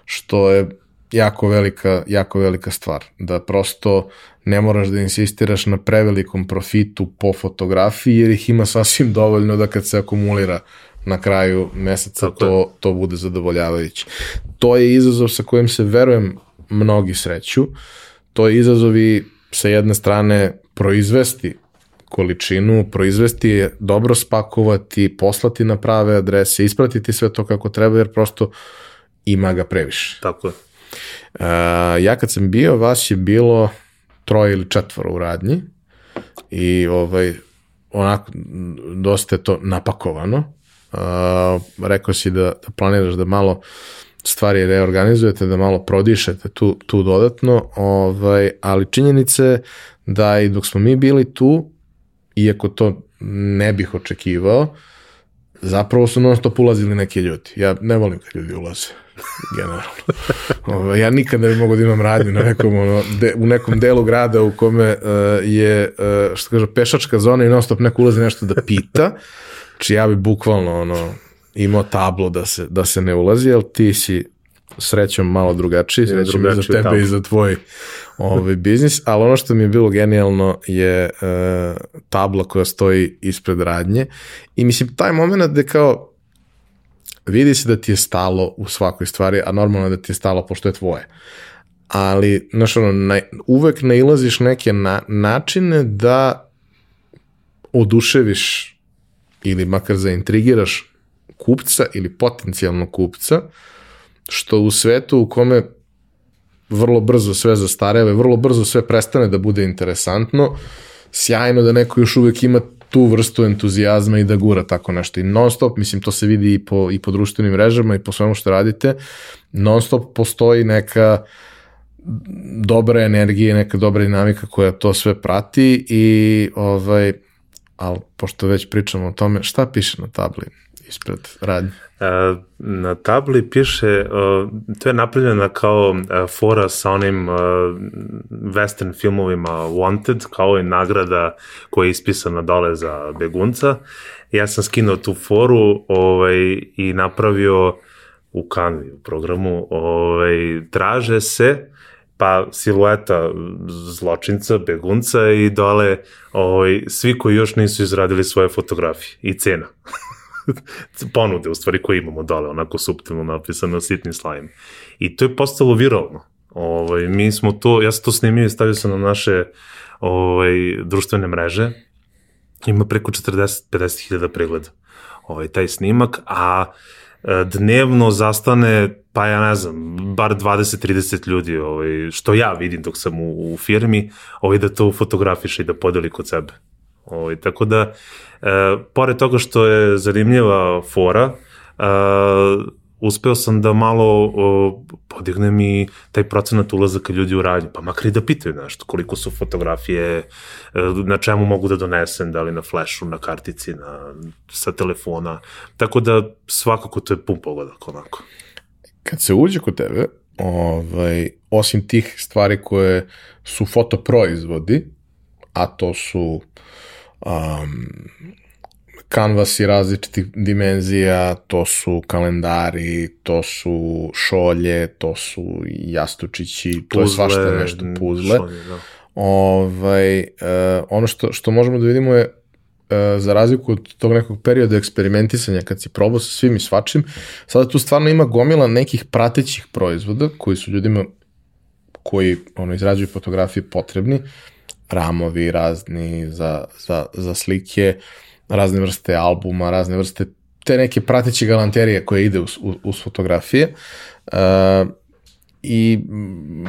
Što je jako velika, jako velika stvar. Da prosto ne moraš da insistiraš na prevelikom profitu po fotografiji, jer ih ima sasvim dovoljno da kad se akumulira na kraju meseca to, to bude zadovoljavajuće. To je izazov sa kojim se, verujem, mnogi sreću. To je izazov i sa jedne strane proizvesti količinu, proizvesti je, dobro spakovati, poslati na prave adrese, ispratiti sve to kako treba, jer prosto ima ga previše. Tako je. Uh, ja kad sam bio, vas je bilo troje ili četvoro u radnji i ovaj, onako dosta je to napakovano. Uh, rekao si da, da planiraš da malo stvari reorganizujete, da malo prodišete tu, tu dodatno, ovaj, ali činjenice da i dok smo mi bili tu, iako to ne bih očekivao, zapravo su non stop ulazili neki ljudi. Ja ne volim kad ljudi ulaze generalno. ja nikad ne bih mogao da imam radnju na nekom, ono, de, u nekom delu grada u kome uh, je, uh, što kaže, pešačka zona i non stop neko ulazi nešto da pita, či ja bi bukvalno ono, imao tablo da se, da se ne ulazi, ali ti si srećom malo drugačiji, srećom i za tebe tamo. i za tvoj ovaj biznis, ali ono što mi je bilo genijalno je uh, tabla koja stoji ispred radnje i mislim taj moment da kao vidi se da ti je stalo u svakoj stvari, a normalno da ti je stalo pošto je tvoje. Ali, znaš, ono, na, uvek nailaziš neke na, načine da oduševiš ili makar zaintrigiraš kupca ili potencijalnog kupca, što u svetu u kome vrlo brzo sve zastareva i vrlo brzo sve prestane da bude interesantno, sjajno da neko još uvek ima tu vrstu entuzijazma i da gura tako nešto. I non stop, mislim, to se vidi i po, i po društvenim mrežama i po svemu što radite, non stop postoji neka dobra energija, neka dobra dinamika koja to sve prati i ovaj, ali pošto već pričamo o tome, šta piše na tabli ispred radnje? Na tabli piše, to je napravljena kao fora sa onim western filmovima Wanted, kao je nagrada koja je ispisana dole za begunca. Ja sam skinuo tu foru ovaj, i napravio u Canvi u programu, ovaj, traže se pa silueta zločinca, begunca i dole ovaj, svi koji još nisu izradili svoje fotografije i cena. ponude u stvari koje imamo dole, onako subtilno napisano sitnim slajem. I to je postalo viralno. Ovaj, mi smo to, ja sam to snimio i stavio sam na naše ovaj, društvene mreže. Ima preko 40-50 hiljada pregleda ovaj, taj snimak, a e, dnevno zastane, pa ja ne znam, bar 20-30 ljudi, ovaj, što ja vidim dok sam u, u firmi, ovaj, da to fotografiše i da podeli kod sebe. Ovaj, tako da, e, pored toga što je zanimljiva fora, e, uspeo sam da malo o, podignem i taj procenat ulazaka ljudi u radnju, pa makar i da pitaju nešto, koliko su fotografije, e, na čemu mogu da donesem, da li na flashu, na kartici, na, sa telefona, tako da svakako to je pun pogodak onako. Kad se uđe kod tebe, ovaj, osim tih stvari koje su fotoproizvodi, a to su um, kanvasi različitih dimenzija, to su kalendari, to su šolje, to su jastučići, puzle, to je svašta nešto, puzle. Šolje, da. Ovaj, uh, ono što, što možemo da vidimo je uh, za razliku od tog nekog perioda eksperimentisanja kad si probao sa svim i svačim, sada tu stvarno ima gomila nekih pratećih proizvoda koji su ljudima koji ono, izrađuju fotografije potrebni, ramovi razni za, za, za slike, razne vrste albuma, razne vrste te neke prateće galanterije koje ide uz, uz fotografije. Uh, I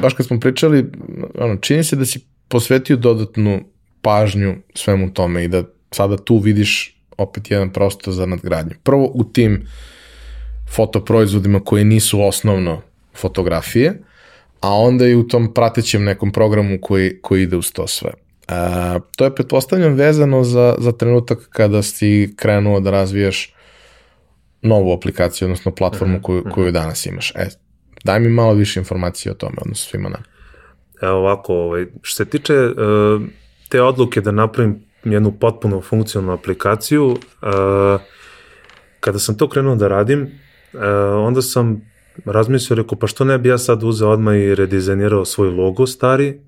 baš kad smo pričali, ono, čini se da si posvetio dodatnu pažnju svemu tome i da sada tu vidiš opet jedan prostor za nadgradnju. Prvo u tim fotoproizvodima koji nisu osnovno fotografije, a onda i u tom pratećem nekom programu koji, koji ide uz to sve. A, to je pretpostavljam vezano za, za trenutak kada si krenuo da razvijaš novu aplikaciju, odnosno platformu mhm, koju, mhm. koju danas imaš. E, daj mi malo više informacije o tome, odnosno svima nam. Evo ovako, ovaj, što se tiče uh, te odluke da napravim jednu potpuno funkcionalnu aplikaciju, uh, kada sam to krenuo da radim, uh, onda sam razmislio, rekao, pa što ne bi ja sad uzeo odmah i redizajnirao svoj logo stari,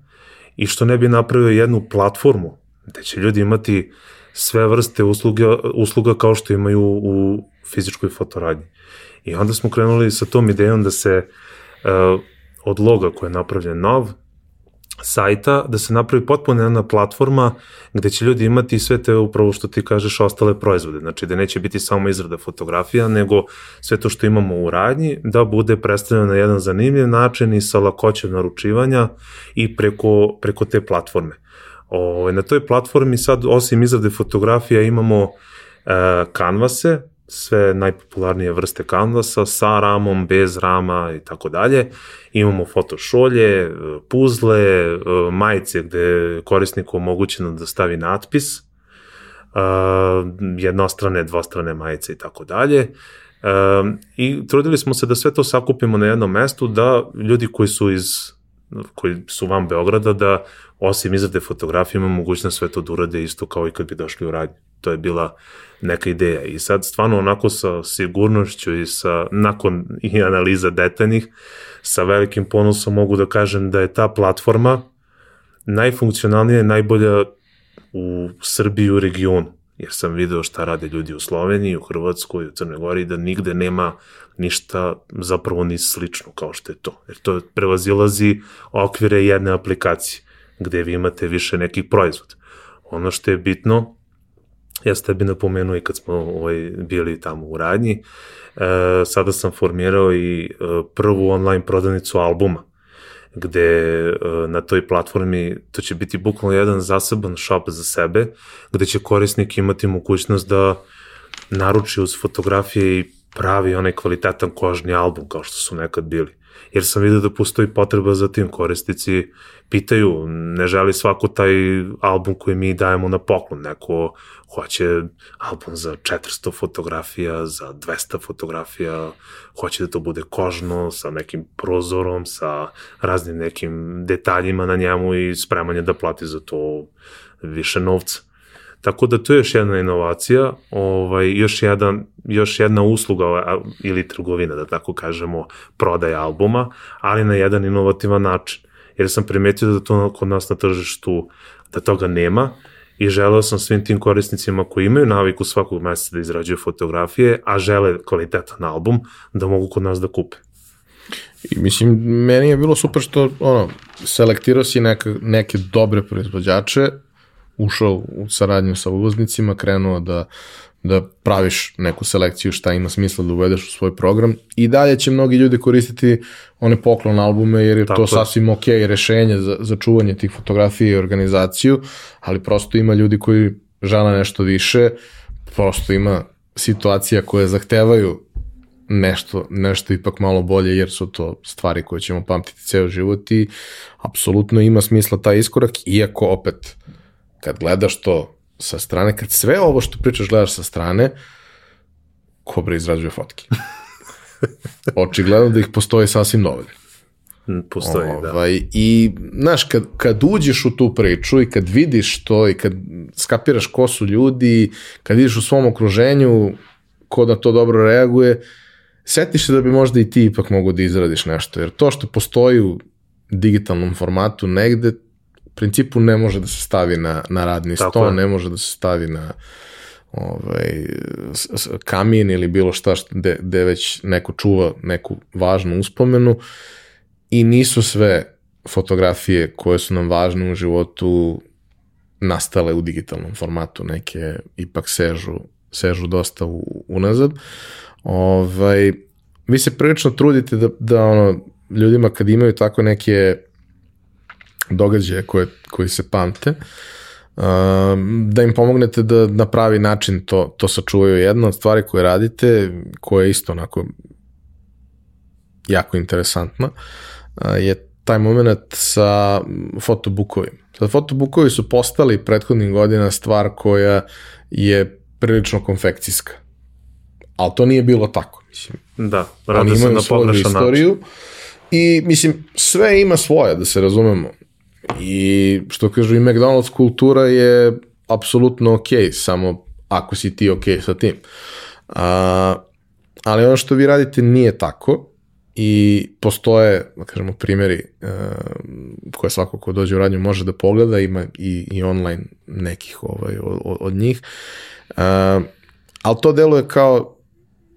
i što ne bi napravio jednu platformu gde će ljudi imati sve vrste usluga, usluga kao što imaju u fizičkoj fotoradnji. I onda smo krenuli sa tom idejom da se uh, od loga koji je napravljen nov, sajta, da se napravi potpuno jedna platforma gde će ljudi imati sve te upravo što ti kažeš ostale proizvode, znači da neće biti samo izrada fotografija, nego sve to što imamo u radnji da bude predstavljeno na jedan zanimljiv način i sa lakoćem naručivanja i preko, preko te platforme. O, na toj platformi sad osim izrade fotografija imamo e, kanvase, sve najpopularnije vrste kanvasa sa ramom, bez rama i tako dalje. Imamo fotošolje, puzle, majice gde korisniku omogućeno da stavi natpis, jednostrane, dvostrane majice i tako dalje. I trudili smo se da sve to sakupimo na jednom mestu, da ljudi koji su iz koji su van Beograda, da osim izrade fotografije ima mogućnost sve to da urade isto kao i kad bi došli u radnju. To je bila neka ideja. I sad stvarno onako sa sigurnošću i sa, nakon i analiza detaljnih, sa velikim ponosom mogu da kažem da je ta platforma najfunkcionalnija i najbolja u Srbiji u regionu. Jer sam video šta rade ljudi u Sloveniji, u Hrvatskoj, u Crnoj Gori, da nigde nema ništa zapravo ni slično kao što je to. Jer to prevazilazi okvire jedne aplikacije, gde vi imate više nekih proizvoda. Ono što je bitno Ja sam tebi napomenuo i kad smo ovaj, bili tamo u radnji, e, sada sam formirao i e, prvu online prodavnicu albuma, gde e, na toj platformi to će biti bukvalno jedan zaseban shop za sebe, gde će korisnik imati mogućnost da naruči uz fotografije i pravi onaj kvalitetan kožni album kao što su nekad bili. jer sam vidio da postoji potreba za tim korisnici pitaju, ne želi svako taj album koji mi dajemo na poklon, neko hoće album za 400 fotografija, za 200 fotografija, hoće da to bude kožno, sa nekim prozorom, sa raznim nekim detaljima na njemu i spreman je da plati za to više novca. Tako da to je još jedna inovacija, ovaj, još, jedan, još jedna usluga ili trgovina, da tako kažemo, prodaja albuma, ali na jedan inovativan način. Jer sam primetio da to kod nas na tržištu, da toga nema i želeo sam svim tim korisnicima koji imaju naviku svakog meseca da izrađuju fotografije, a žele kvalitetan album, da mogu kod nas da kupe. I mislim, meni je bilo super što, ono, selektirao si neke, neke dobre proizvođače, ušao u saradnju sa uvoznicima, krenuo da, da praviš neku selekciju šta ima smisla da uvedeš u svoj program. I dalje će mnogi ljudi koristiti one poklon albume jer je Tako to sasvim ok rešenje za, za čuvanje tih fotografija i organizaciju, ali prosto ima ljudi koji žele nešto više, prosto ima situacija koje zahtevaju nešto, nešto ipak malo bolje jer su to stvari koje ćemo pamtiti ceo život i apsolutno ima smisla taj iskorak, iako opet kad gledaš to sa strane, kad sve ovo što pričaš gledaš sa strane, Kobra izrađuje fotke. Očigledno da ih postoji sasvim dovoljno. Mm, postoji, da. ovaj, da. I, znaš, kad, kad uđeš u tu priču i kad vidiš to i kad skapiraš ko su ljudi, kad vidiš u svom okruženju ko da to dobro reaguje, setiš se da bi možda i ti ipak mogu da izradiš nešto, jer to što postoji u digitalnom formatu negde, principu ne može da se stavi na, na radni Tako sto, je. ne može da se stavi na ovaj, kamin ili bilo šta gde, gde već neko čuva neku važnu uspomenu i nisu sve fotografije koje su nam važne u životu nastale u digitalnom formatu, neke ipak sežu, sežu dosta u, unazad. Ovaj, vi se prilično trudite da, da ono, ljudima kad imaju tako neke događaje koje, koji se pamte, da im pomognete da na pravi način to, to sačuvaju. Jedna od stvari koje radite, koja je isto onako jako interesantna, je taj moment sa fotobukovima. Sad, fotobukovi su postali prethodnih godina stvar koja je prilično konfekcijska. Ali to nije bilo tako, mislim. Da, radi se na pogrešan način. I, mislim, sve ima svoje, da se razumemo. I što kažu i McDonald's kultura je apsolutno ok, samo ako si ti ok sa tim. A, ali ono što vi radite nije tako i postoje, da kažemo, primjeri uh, koje svako ko dođe u radnju može da pogleda, ima i, i online nekih ovaj, od, od njih. Uh, ali to deluje kao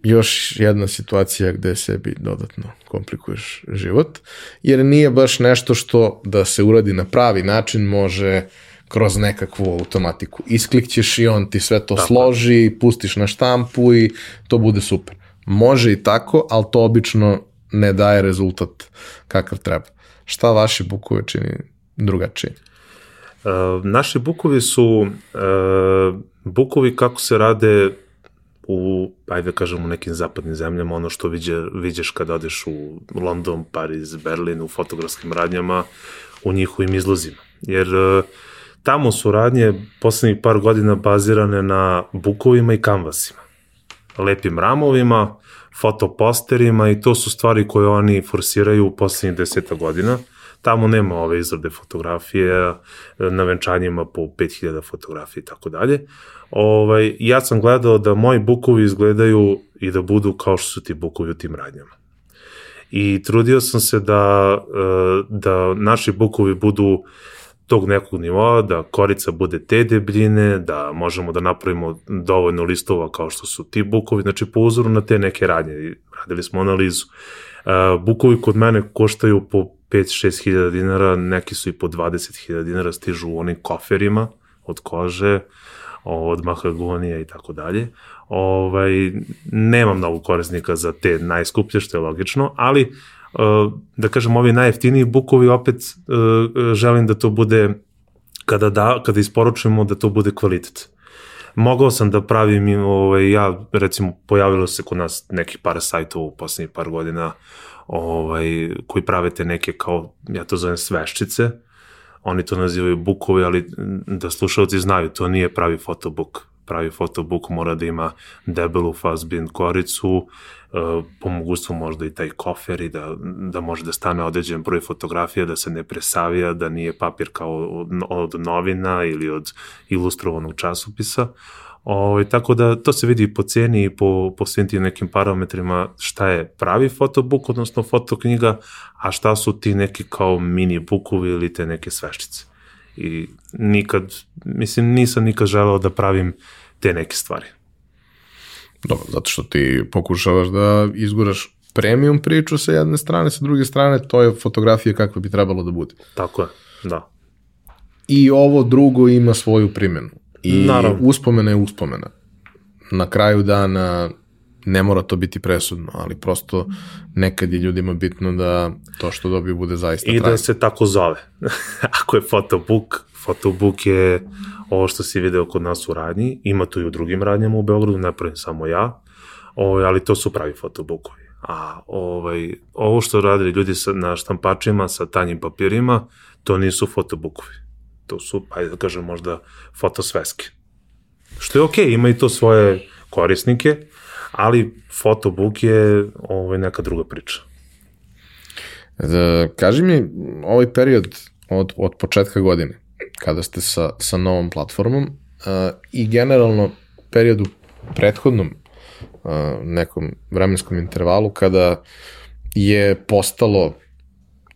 još jedna situacija gde sebi dodatno komplikuješ život, jer nije baš nešto što da se uradi na pravi način može kroz nekakvu automatiku. Isklikćeš i on ti sve to Tako. složi, pustiš na štampu i to bude super. Može i tako, ali to obično ne daje rezultat kakav treba. Šta vaši bukove čini drugačije? Uh, naši bukovi su uh, bukovi kako se rade u, ajde da kažem, u nekim zapadnim zemljama, ono što viđe, viđeš kada odeš u London, Pariz, Berlin, u fotografskim radnjama, u njihovim izlozima. Jer e, tamo su radnje poslednjih par godina bazirane na bukovima i kanvasima, lepim ramovima, fotoposterima i to su stvari koje oni forsiraju u poslednjih deseta godina. Tamo nema ove izrade fotografije, na venčanjima po 5000 fotografije i tako dalje. Ovaj, ja sam gledao da moji bukovi izgledaju i da budu kao što su ti bukovi u tim radnjama. I trudio sam se da, e, da naši bukovi budu tog nekog nivoa, da korica bude te debljine, da možemo da napravimo dovoljno listova kao što su ti bukovi, znači po uzoru na te neke radnje. Radili smo analizu. E, bukovi kod mene koštaju po 5-6 hiljada dinara, neki su i po 20 hiljada dinara, stižu u onim koferima od kože, od mahagonija i tako dalje. Ovaj, nemam mnogo korisnika za te najskuplje, što je logično, ali e, da kažem, ovi najjeftiniji bukovi opet e, želim da to bude kada, da, kada isporučujemo da to bude kvalitet. mogao sam da pravim, ovaj, ja, recimo, pojavilo se kod nas nekih par sajtova u poslednjih par godina, ovaj, koji prave te neke kao, ja to zovem sveščice, oni to nazivaju bukovi, ali da slušalci znaju, to nije pravi fotobuk. Pravi fotobuk mora da ima debelu fazbin koricu, e, po mogućstvu možda i taj kofer i da, da može da stane određen broj fotografija, da se ne presavija, da nije papir kao od, od novina ili od ilustrovanog časopisa. O, ovaj, tako da to se vidi po ceni i po, po svim tim nekim parametrima šta je pravi fotobook, odnosno fotoknjiga, a šta su ti neki kao mini bukovi ili te neke sveščice. I nikad, mislim, nisam nikad želeo da pravim te neke stvari. Dobro, zato što ti pokušavaš da izguraš premium priču sa jedne strane, sa druge strane to je fotografija kakva bi trebalo da bude. Tako je, da. I ovo drugo ima svoju primjenu. I Naravno. uspomena je uspomena. Na kraju dana ne mora to biti presudno, ali prosto nekad je ljudima bitno da to što dobiju bude zaista I trajno. da se tako zove. Ako je fotobook, fotobook je ovo što si video kod nas u radnji, ima to i u drugim radnjama u Beogradu, ne pravim samo ja, ovaj, ali to su pravi fotobookovi. A ovaj, ovo što radili ljudi sa, na štampačima sa tanjim papirima, to nisu fotobookovi to su, ajde da kažem, možda fotosveske. Što je okej, okay, ima i to svoje korisnike, ali fotobook je ovaj, neka druga priča. Da, kaži mi, ovaj period od, od početka godine, kada ste sa, sa novom platformom uh, i generalno periodu prethodnom uh, nekom vremenskom intervalu kada je postalo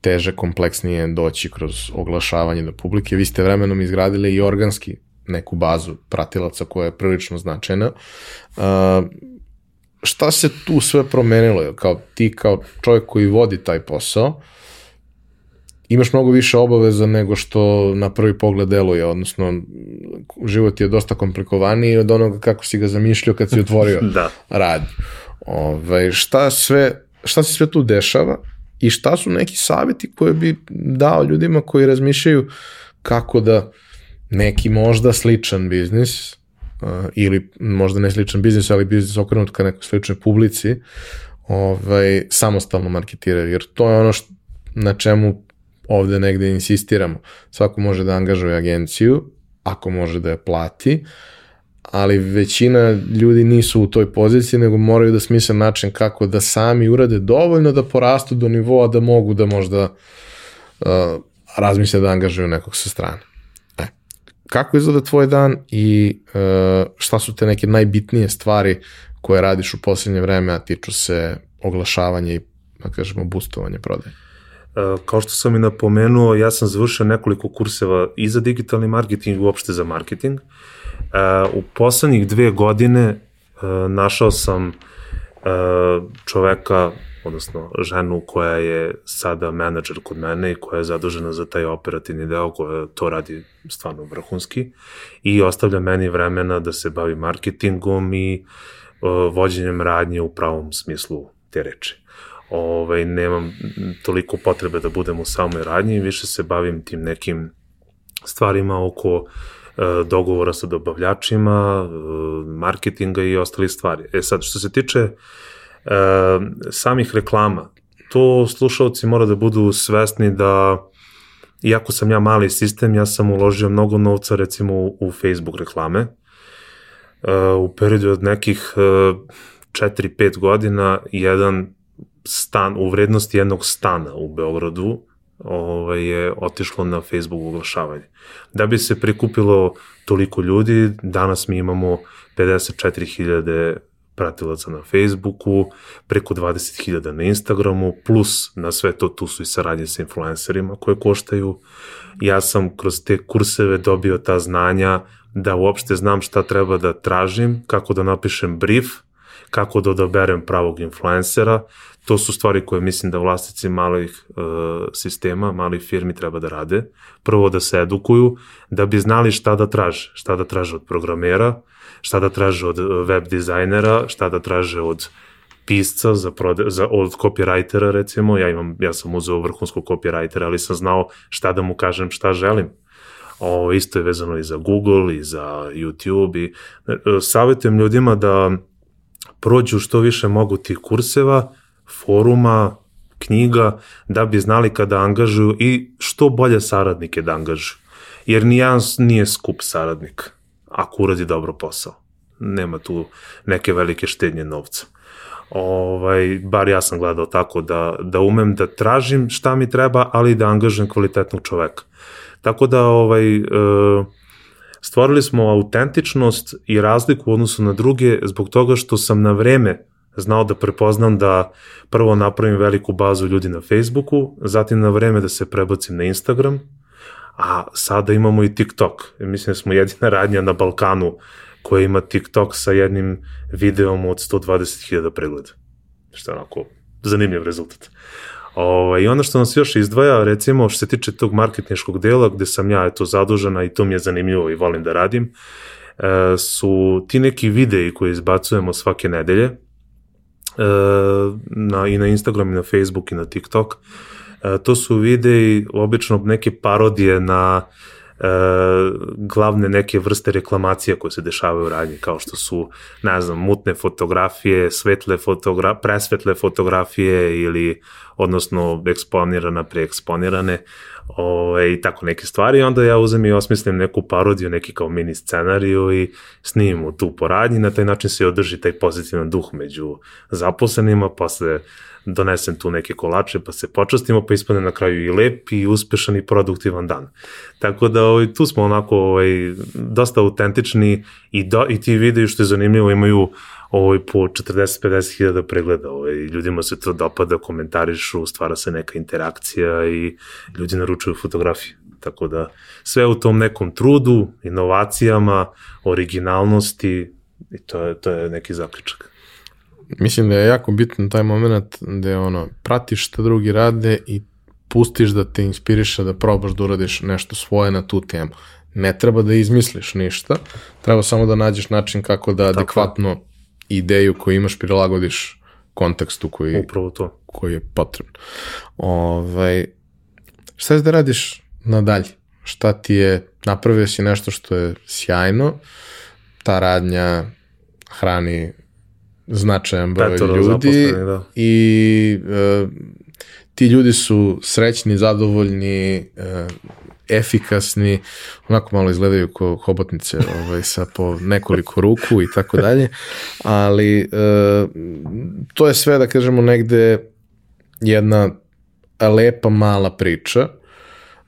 teže, kompleksnije doći kroz oglašavanje do publike. Vi ste vremenom izgradili i organski neku bazu pratilaca koja je prilično značajna. Uh, šta se tu sve promenilo? Kao ti kao čovjek koji vodi taj posao, imaš mnogo više obaveza nego što na prvi pogled deluje, odnosno život je dosta komplikovaniji od onoga kako si ga zamišljao kad si otvorio da. rad. Ove, šta sve, šta se sve tu dešava i šta su neki savjeti koje bi dao ljudima koji razmišljaju kako da neki možda sličan biznis ili možda ne sličan biznis, ali biznis okrenut ka nekoj sličnoj publici ovaj, samostalno marketiraju, jer to je ono što, na čemu ovde negde insistiramo. Svako može da angažuje agenciju, ako može da je plati, uh, ali većina ljudi nisu u toj poziciji, nego moraju da smisle način kako da sami urade dovoljno da porastu do nivoa da mogu da možda uh, razmisle da angažuju nekog sa strane. E, kako izgleda tvoj dan i uh, šta su te neke najbitnije stvari koje radiš u poslednje vreme, a tiču se oglašavanja i, da kažemo, boostovanja prodaje? Uh, kao što sam i napomenuo, ja sam završio nekoliko kurseva i za digitalni marketing i uopšte za marketing. Uh, u poslednjih dve godine e, našao sam e, čoveka, odnosno ženu koja je sada menadžer kod mene i koja je zadužena za taj operativni deo koja to radi stvarno vrhunski i ostavlja meni vremena da se bavi marketingom i vođenjem radnje u pravom smislu te reči. Ovaj, nemam toliko potrebe da budem u samoj radnji, više se bavim tim nekim stvarima oko uh, dogovora sa dobavljačima, e, marketinga i ostali stvari. E sad, što se tiče e, samih reklama, to slušalci mora da budu svesni da iako sam ja mali sistem, ja sam uložio mnogo novca recimo u Facebook reklame. U periodu od nekih 4-5 godina jedan stan, u vrednosti jednog stana u Beogradu ovaj, je otišlo na Facebook oglašavanje. Da bi se prikupilo toliko ljudi, danas mi imamo 54.000 pratilaca na Facebooku, preko 20.000 na Instagramu, plus na sve to tu su i saradnje sa influencerima koje koštaju. Ja sam kroz te kurseve dobio ta znanja da uopšte znam šta treba da tražim, kako da napišem brief, kako da odaberem pravog influencera, to su stvari koje mislim da vlasnici malih uh, sistema, malih firmi treba da rade. Prvo da se edukuju, da bi znali šta da traže, šta da traže od programera, šta da traže od web dizajnera, šta da traže od pisca za, prode, za od copywritera recimo, ja imam ja sam uzeo vrhunskog copywritera, ali sam znao šta da mu kažem, šta želim. O, isto je vezano i za Google i za YouTube i e, savjetujem ljudima da prođu što više mogu tih kurseva, foruma, knjiga, da bi znali kada angažuju i što bolje saradnike da angažuju. Jer nijedan nije skup saradnik ako uradi dobro posao. Nema tu neke velike štednje novca. Ovaj, bar ja sam gledao tako da, da umem da tražim šta mi treba, ali da angažujem kvalitetnog čoveka. Tako da ovaj, e, stvorili smo autentičnost i razliku u odnosu na druge zbog toga što sam na vreme znao da prepoznam da prvo napravim veliku bazu ljudi na Facebooku, zatim na vreme da se prebacim na Instagram, a sada imamo i TikTok. Mislim da smo jedina radnja na Balkanu koja ima TikTok sa jednim videom od 120.000 pregleda. Što je onako zanimljiv rezultat. O, I ono što nas još izdvaja, recimo što se tiče tog marketinškog dela gde sam ja eto zadužena i to mi je zanimljivo i volim da radim, e, su ti neki videi koje izbacujemo svake nedelje e, na, i na Instagram i na Facebook i na TikTok. E, to su videi obično neke parodije na e, glavne neke vrste reklamacija koje se dešavaju u radnji, kao što su, ne znam, mutne fotografije, svetle fotogra presvetle fotografije ili, odnosno, eksponirana, preeksponirane, ove, i tako neke stvari. I onda ja uzem i osmislim neku parodiju, neki kao mini scenariju i snimim tu poradnji. Na taj način se održi taj pozitivan duh među zaposlenima, posle donesem tu neke kolače, pa se počastimo, pa ispane na kraju i lep i uspešan i produktivan dan. Tako da ovaj, tu smo onako ovaj, dosta autentični i, do, i ti videi što je zanimljivo imaju ovaj, po 40-50 hiljada pregleda. Ovaj, ljudima se to dopada, komentarišu, stvara se neka interakcija i ljudi naručuju fotografije. Tako da sve u tom nekom trudu, inovacijama, originalnosti i to je, to je neki zaključak. Mislim da je jako bitan taj moment da je ono, pratiš šta drugi rade i pustiš da te inspiriše da probaš da uradiš nešto svoje na tu temu. Ne treba da izmisliš ništa, treba samo da nađeš način kako da Tako. adekvatno ideju koju imaš prilagodiš kontekstu koji, Upravo to. koji je potrebno. Ovaj, šta je da radiš nadalje? Šta ti je, napravio si nešto što je sjajno, ta radnja hrani značajan broj Petoro ljudi da. i uh, ti ljudi su srećni, zadovoljni, uh, efikasni, onako malo izgledaju kao hobotnice ovaj, sa po nekoliko ruku i tako dalje, ali uh, to je sve, da kažemo, negde jedna lepa mala priča,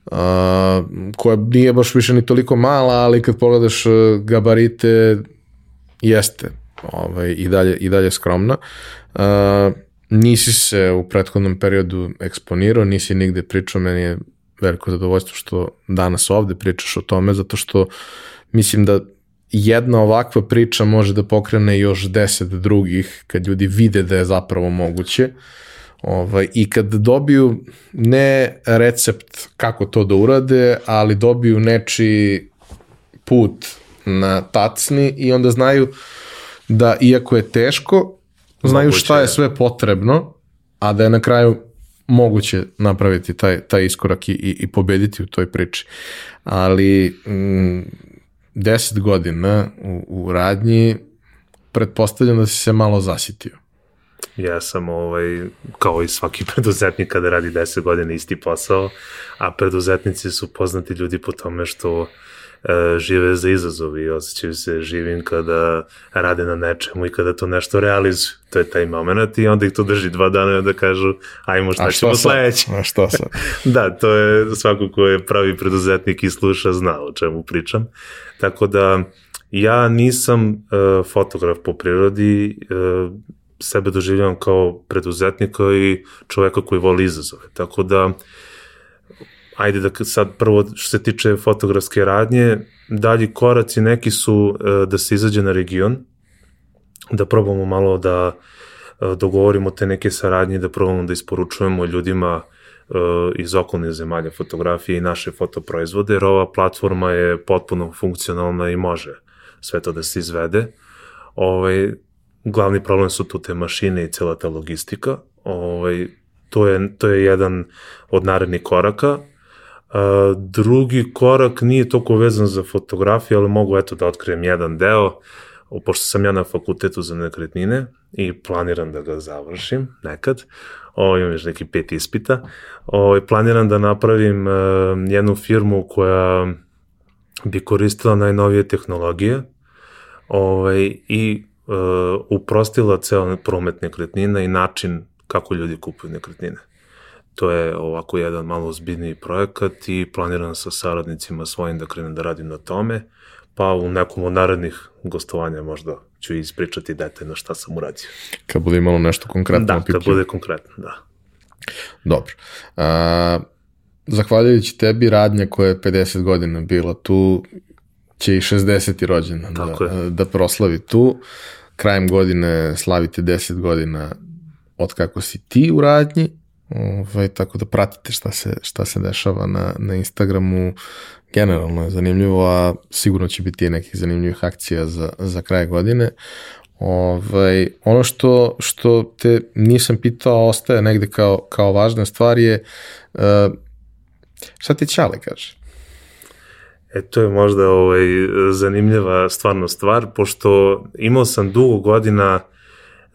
uh, koja nije baš više ni toliko mala, ali kad pogledaš gabarite, jeste ovaj, i, dalje, i dalje skromna. Uh, nisi se u prethodnom periodu eksponirao, nisi nigde pričao, meni je veliko zadovoljstvo što danas ovde pričaš o tome, zato što mislim da jedna ovakva priča može da pokrene još deset drugih kad ljudi vide da je zapravo moguće. Ovaj, I kad dobiju ne recept kako to da urade, ali dobiju nečiji put na tacni i onda znaju da iako je teško, znaju moguće, šta je sve potrebno, a da je na kraju moguće napraviti taj, taj iskorak i, i, i pobediti u toj priči. Ali m, deset godina u, u radnji pretpostavljam da si se malo zasitio. Ja sam ovaj, kao i svaki preduzetnik kada radi 10 godina isti posao, a preduzetnici su poznati ljudi po tome što e, žive za izazovi i osjećaju se živim kada rade na nečemu i kada to nešto realizuju. To je taj moment i onda ih to drži dva dana da kažu ajmo šta ćemo sledeće. A što sad? da, to je svako ko je pravi preduzetnik i sluša zna o čemu pričam. Tako da ja nisam uh, fotograf po prirodi, uh, sebe doživljavam kao preduzetnika i čoveka koji voli izazove. Tako da ajde da sad prvo što se tiče fotografske radnje, dalji koraci neki su e, da se izađe na region, da probamo malo da e, dogovorimo te neke saradnje, da probamo da isporučujemo ljudima e, iz okolnih zemalja fotografije i naše fotoproizvode, jer ova platforma je potpuno funkcionalna i može sve to da se izvede. Ovaj, glavni problem su tu te mašine i cela ta logistika. Ovaj, to, je, to je jedan od narednih koraka. Uh, drugi korak nije toliko vezan za fotografiju, ali mogu eto da otkrijem jedan deo, pošto sam ja na fakultetu za nekretnine i planiram da ga završim nekad, o, imam još neki pet ispita, o, planiram da napravim uh, jednu firmu koja bi koristila najnovije tehnologije ovaj, i uh, uprostila ceo promet nekretnina i način kako ljudi kupuju nekretnine. To je ovako jedan malo ozbiljniji projekat i planiram sa saradnicima svojim da krenem da radim na tome, pa u nekom od narednih gostovanja možda ću ispričati detaljno šta sam uradio. Kad bude imalo nešto konkretno Da, kad bude konkretno, da. Dobro. A, zahvaljujući tebi radnja koja je 50 godina bila tu, će i 60. rođendan da, da proslavi tu. Krajem godine slavite 10 godina od kako si ti u radnji, ovaj, tako da pratite šta se, šta se dešava na, na Instagramu, generalno je zanimljivo, a sigurno će biti nekih zanimljivih akcija za, za kraj godine. Ovaj, ono što, što te nisam pitao, ostaje negde kao, kao važna stvar je uh, šta ti Ćale kaže? E, to je možda ovaj, zanimljiva stvarno stvar, pošto imao sam dugo godina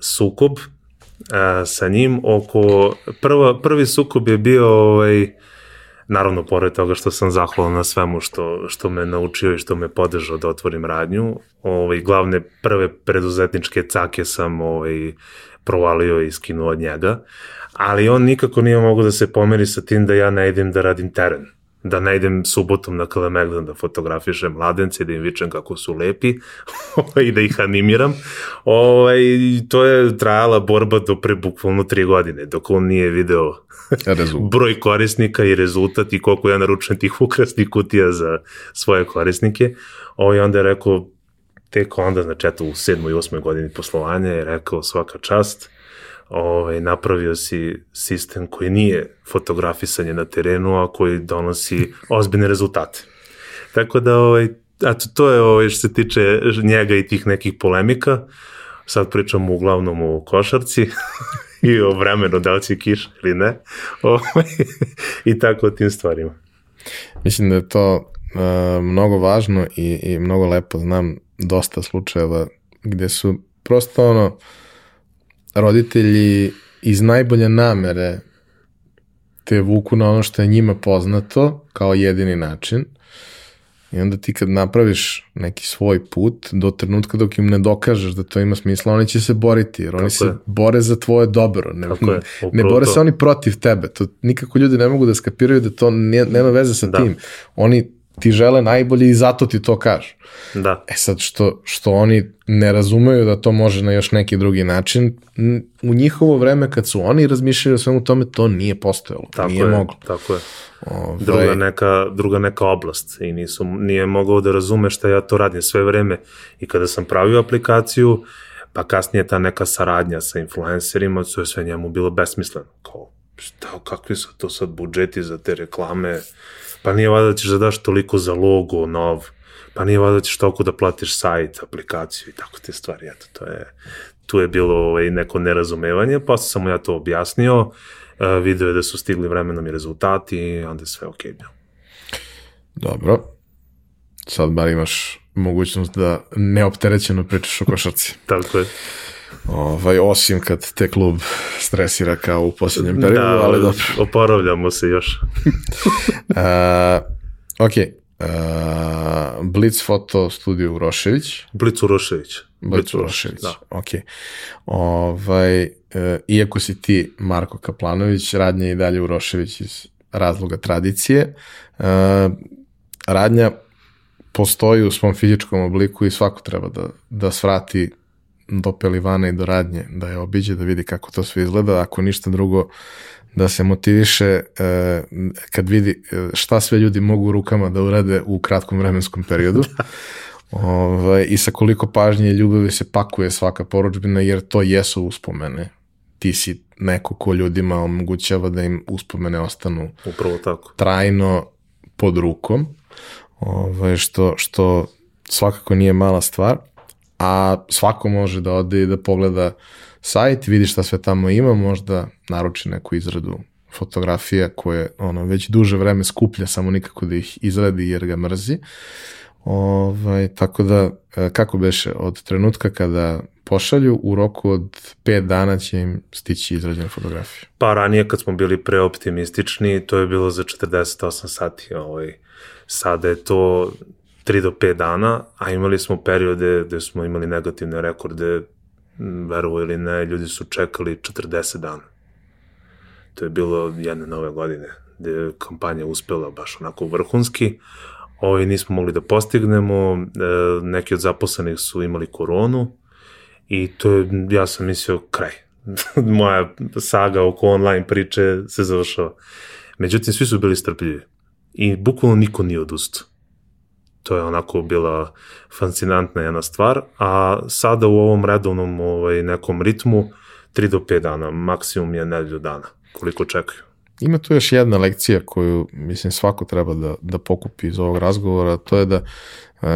sukob a, sa njim. Oko, prva, prvi sukob je bio ovaj, naravno pored toga što sam zahvalan na svemu što, što me naučio i što me podržao da otvorim radnju, ovaj, glavne prve preduzetničke cake sam ovaj, provalio i skinuo od njega, ali on nikako nije mogo da se pomeri sa tim da ja ne idem da radim teren da ne idem subotom na Kalemegdan da fotografišem mladence, da im vičem kako su lepi i da ih animiram. Ovaj, to je trajala borba do pre bukvalno tri godine, dok on nije video broj korisnika i rezultat i koliko ja naručujem tih ukrasnih kutija za svoje korisnike. Ovaj, onda je rekao, tek onda, znači eto u sedmoj i osmoj godini poslovanja je rekao svaka čast, ovaj, napravio si sistem koji nije fotografisanje na terenu, a koji donosi ozbiljne rezultate. Tako da, ovaj, eto, to je ovaj, što se tiče njega i tih nekih polemika. Sad pričamo uglavnom o košarci i o vremenu, da li će kiš ili ne. Ovaj, I tako o tim stvarima. Mislim da je to uh, mnogo važno i, i mnogo lepo. Znam dosta slučajeva gde su prosto ono, roditelji iz najbolje namere te vuku na ono što je njima poznato kao jedini način i onda ti kad napraviš neki svoj put do trenutka dok im ne dokažeš da to ima smisla, oni će se boriti jer oni Tako se je. bore za tvoje dobro ne, ne, ne bore to. se oni protiv tebe to nikako ljudi ne mogu da skapiraju da to nema veze sa da. tim oni ti žele najbolje i zato ti to kažu. Da. E sad, što, što oni ne razumeju da to može na još neki drugi način, u njihovo vreme kad su oni razmišljali o svemu tome, to nije postojalo, tako nije je, moglo. Tako je. Ovaj- druga, neka, druga neka oblast i nisu, nije mogao da razume šta ja to radim sve vreme i kada sam pravio aplikaciju, pa kasnije ta neka saradnja sa influencerima, to je sve njemu bilo besmisleno. Kao, šta, kakvi su to sad budžeti za te reklame, pa nije vada da ćeš da daš toliko za logo nov, pa nije vada da ćeš toliko da platiš sajt, aplikaciju i tako te stvari, eto, to je, tu je bilo ovaj, neko nerazumevanje, pa sam mu ja to objasnio, uh, video je da su stigli vremenom i rezultati onda je sve ok bilo. Dobro, sad bar imaš mogućnost da neopterećeno pričaš o košarci. tako je. Ovaj, osim kad te klub stresira kao u posljednjem periodu, da, ali dobro. oporavljamo se još. uh, ok, uh, Blitz Foto Studio Urošević. Blitz Urošević. Blitz Urošević, da. ok. Ovaj, uh, iako si ti Marko Kaplanović, radnja je i dalje Urošević iz razloga tradicije. Uh, radnja postoji u svom fizičkom obliku i svako treba da, da svrati do Pelivana i do Radnje, da je obiđe, da vidi kako to sve izgleda, ako ništa drugo, da se motiviše e, kad vidi e, šta sve ljudi mogu rukama da urade u kratkom vremenskom periodu. Ove, ovaj, I sa koliko pažnje i ljubavi se pakuje svaka poručbina, jer to jesu uspomene. Ti si neko ko ljudima omogućava da im uspomene ostanu Upravo tako. trajno pod rukom, ove, ovaj, što, što svakako nije mala stvar a svako može da ode i da pogleda sajt, vidi šta sve tamo ima, možda naruči neku izradu fotografija koje ono, već duže vreme skuplja, samo nikako da ih izradi jer ga mrzi. Ovaj, tako da, e, kako beše, od trenutka kada pošalju, u roku od 5 dana će im stići izrađena fotografija. Pa ranije kad smo bili preoptimistični, to je bilo za 48 sati. Ovaj. Sada je to 3 do 5 dana, a imali smo periode gde smo imali negativne rekorde, verovo ili ne, ljudi su čekali 40 dana. To je bilo jedne nove godine, gde je kampanja uspela baš onako vrhunski, ovaj, nismo mogli da postignemo, e, neki od zaposlenih su imali koronu i to je, ja sam mislio, kraj. Moja saga oko online priče se završava. Međutim, svi su bili strpljivi i bukvalno niko nije odustao. To je onako bila fascinantna jedna stvar, a sada u ovom redovnom ovaj, nekom ritmu 3 do 5 dana, maksimum je nedelju dana, koliko čekaju. Ima tu još jedna lekcija koju, mislim, svako treba da, da pokupi iz ovog razgovora, to je da uh,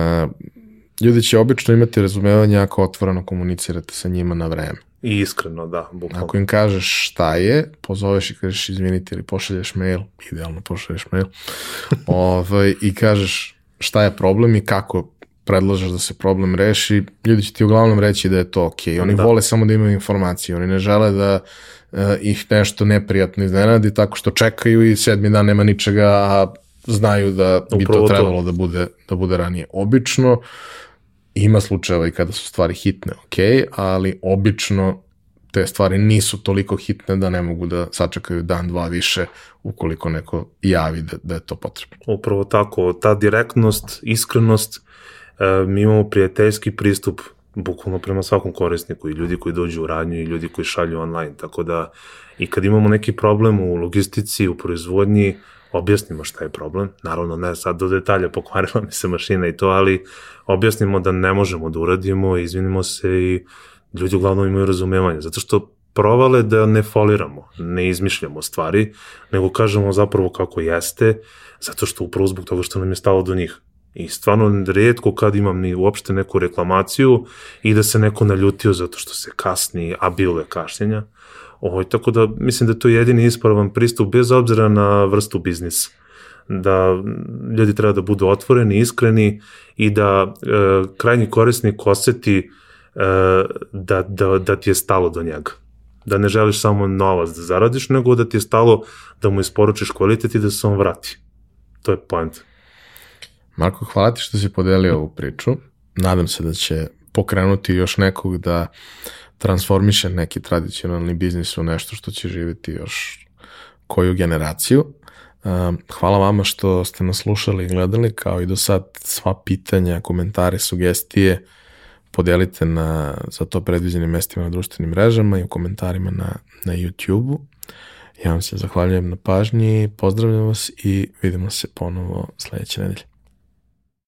ljudi će obično imati razumevanje ako otvoreno komunicirate sa njima na vreme. I iskreno, da, bukvalno. Ako im kažeš šta je, pozoveš i kažeš izvinite ili pošalješ mail, idealno pošalješ mail, ovaj, i kažeš šta je problem i kako predlažeš da se problem reši, ljudi će ti uglavnom reći da je to ok. Oni da. vole samo da imaju informacije, oni ne žele da uh, ih nešto neprijatno iznenadi tako što čekaju i sedmi dan nema ničega, a znaju da bi Upravo to trebalo to. da bude, da bude ranije. Obično ima slučajeva i kada su stvari hitne, ok, ali obično te stvari nisu toliko hitne da ne mogu da sačekaju dan, dva više ukoliko neko javi da, da je to potrebno. Upravo tako, ta direktnost, iskrenost, e, mi imamo prijateljski pristup bukvalno prema svakom korisniku i ljudi koji dođu u radnju i ljudi koji šalju online, tako da i kad imamo neki problem u logistici, u proizvodnji, objasnimo šta je problem, naravno ne sad do detalja pokvarila mi se mašina i to, ali objasnimo da ne možemo da uradimo, izvinimo se i ljudi uglavnom imaju razumevanje, zato što provale da ne foliramo, ne izmišljamo stvari, nego kažemo zapravo kako jeste, zato što upravo zbog toga što nam je stalo do njih. I stvarno redko kad imam ni uopšte neku reklamaciju i da se neko naljutio zato što se kasni, a bilo je kašnjenja. Ovo, tako da mislim da to je jedini ispravan pristup bez obzira na vrstu biznisa. Da ljudi treba da budu otvoreni, iskreni i da e, krajnji korisnik oseti da, da, da ti je stalo do njega. Da ne želiš samo novac da zaradiš, nego da ti je stalo da mu isporučiš kvalitet i da se on vrati. To je point. Marko, hvala ti što si podelio ovu priču. Nadam se da će pokrenuti još nekog da transformiše neki tradicionalni biznis u nešto što će živeti još koju generaciju. Um, hvala vama što ste nas slušali i gledali, kao i do sad sva pitanja, komentare, sugestije podelite na za to predviđenim mestima na društvenim mrežama i u komentarima na, na YouTube-u. Ja vam se zahvaljujem na pažnji, pozdravljam vas i vidimo se ponovo sledeće nedelje.